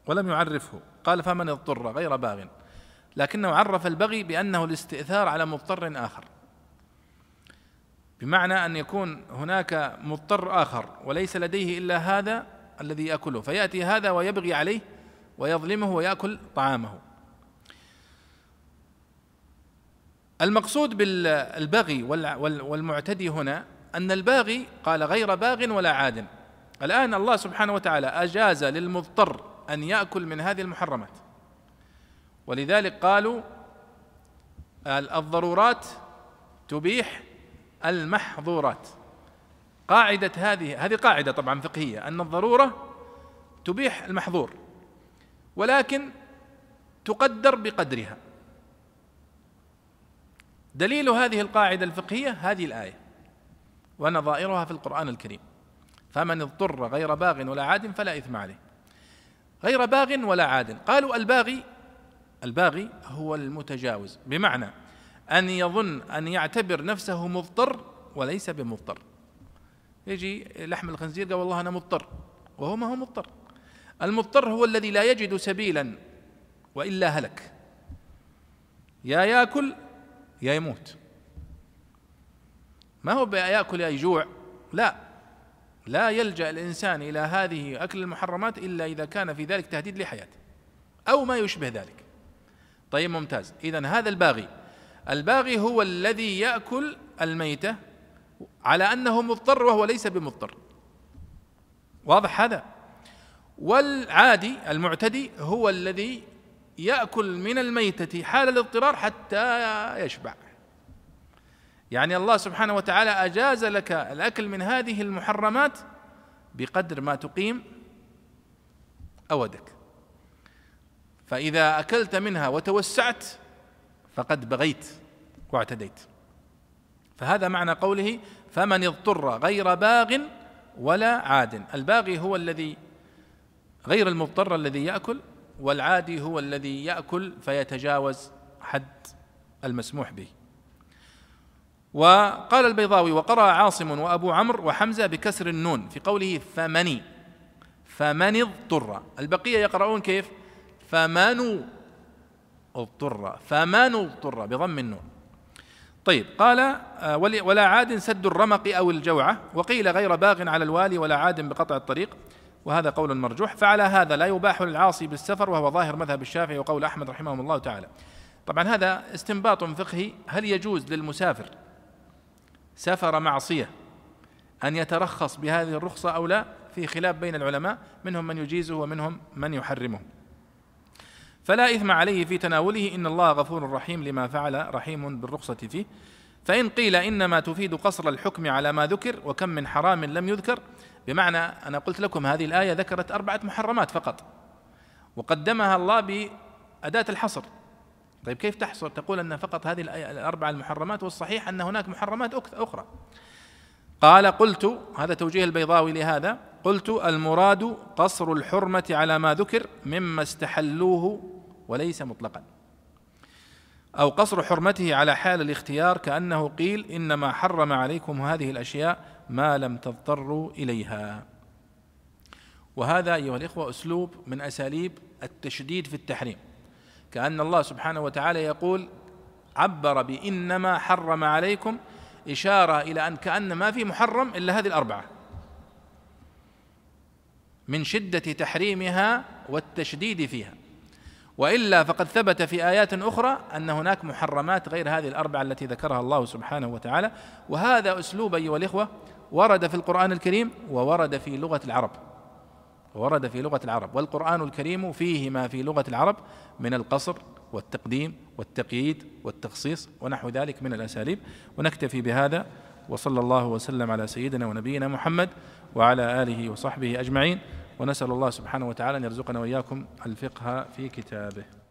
ولم يعرفه. قال فمن اضطر غير باغ. لكنه عرف البغي بأنه الاستئثار على مضطر آخر. بمعنى أن يكون هناك مضطر آخر وليس لديه إلا هذا الذي يأكله فيأتي هذا ويبغي عليه ويظلمه ويأكل طعامه. المقصود بالبغي والمعتدي هنا أن الباغي قال غير باغ ولا عاد. الآن الله سبحانه وتعالى أجاز للمضطر أن يأكل من هذه المحرمات. ولذلك قالوا الضرورات تبيح المحظورات. قاعدة هذه هذه قاعدة طبعا فقهية أن الضرورة تبيح المحظور ولكن تقدر بقدرها. دليل هذه القاعدة الفقهية هذه الآية ونظائرها في القرآن الكريم. فمن اضطر غير باغ ولا عاد فلا إثم عليه. غير باغ ولا عاد. قالوا الباغي الباغي هو المتجاوز. بمعنى أن يظن أن يعتبر نفسه مضطر وليس بمضطر. يجي لحم الخنزير قال والله أنا مضطر وهو ما هو مضطر. المضطر هو الذي لا يجد سبيلا وإلا هلك. يا يأكل يا يموت. ما هو يأكل يا يجوع؟ لا. لا يلجأ الإنسان إلى هذه أكل المحرمات إلا إذا كان في ذلك تهديد لحياته أو ما يشبه ذلك. طيب ممتاز. اذا هذا الباغي الباغي هو الذي يأكل الميتة على أنه مضطر وهو ليس بمضطر. واضح هذا؟ والعادي المعتدي هو الذي يأكل من الميتة حال الاضطرار حتى يشبع. يعني الله سبحانه وتعالى أجاز لك الأكل من هذه المحرمات بقدر ما تقيم أودك. فإذا أكلت منها وتوسعت فقد بغيت واعتديت. فهذا معنى قوله فمن اضطر غير باغ ولا عاد. الباغي هو الذي غير المضطر الذي يأكل والعادي هو الذي يأكل فيتجاوز حد المسموح به. وقال البيضاوي وقرأ عاصم وأبو عمرو وحمزة بكسر النون في قوله فمني فمن اضطر. البقية يقرؤون كيف؟ فمن اضطر فمن اضطر؟ بضم النون. طيب قال آه، ولا عاد سد الرمق أو الجوعة وقيل غير باغ على الوالي ولا عاد بقطع الطريق وهذا قول مرجوح فعلى هذا لا يباح للعاصي بالسفر وهو ظاهر مذهب الشافعي وقول أحمد رحمه الله تعالى. طبعا هذا استنباط فقهي هل يجوز للمسافر سفر معصية أن يترخص بهذه الرخصة أو لا؟ في خلاف بين العلماء منهم من يجيزه ومنهم من يحرمه. فلا إثم عليه في تناوله إن الله غفور رحيم لما فعل رحيم بالرخصة فيه. فإن قيل إنما تفيد قصر الحكم على ما ذكر وكم من حرام لم يذكر بمعنى أنا قلت لكم هذه الآية ذكرت أربعة محرمات فقط وقدمها الله بأداة الحصر. طيب كيف تحصر؟ تقول أن فقط هذه الأربعة المحرمات والصحيح أن هناك محرمات أخرى. قال قلت هذا توجيه البيضاوي لهذا قلت المراد قصر الحرمة على ما ذكر مما استحلوه وليس مطلقا. أو قصر حرمته على حال الاختيار كأنه قيل إنما حرم عليكم هذه الأشياء ما لم تضطروا إليها. وهذا أيها الإخوة أسلوب من أساليب التشديد في التحريم. كأن الله سبحانه وتعالى يقول عبر بإنما حرم عليكم إشارة إلى أن كأن ما في محرم إلا هذه الأربعة. من شدة تحريمها والتشديد فيها. وإلا فقد ثبت في آيات أخرى أن هناك محرمات غير هذه الأربعة التي ذكرها الله سبحانه وتعالى. وهذا أسلوب أيها الإخوة ورد في القرآن الكريم وورد في لغة العرب. ورد في لغة العرب. والقرآن الكريم فيه ما في لغة العرب من القصر والتقديم والتقييد والتخصيص ونحو ذلك من الأساليب. ونكتفي بهذا. وصلى الله وسلم على سيدنا ونبينا محمد وعلى آله وصحبه أجمعين. ونسأل الله سبحانه وتعالى أن يرزقنا وإياكم الفقه في كتابه.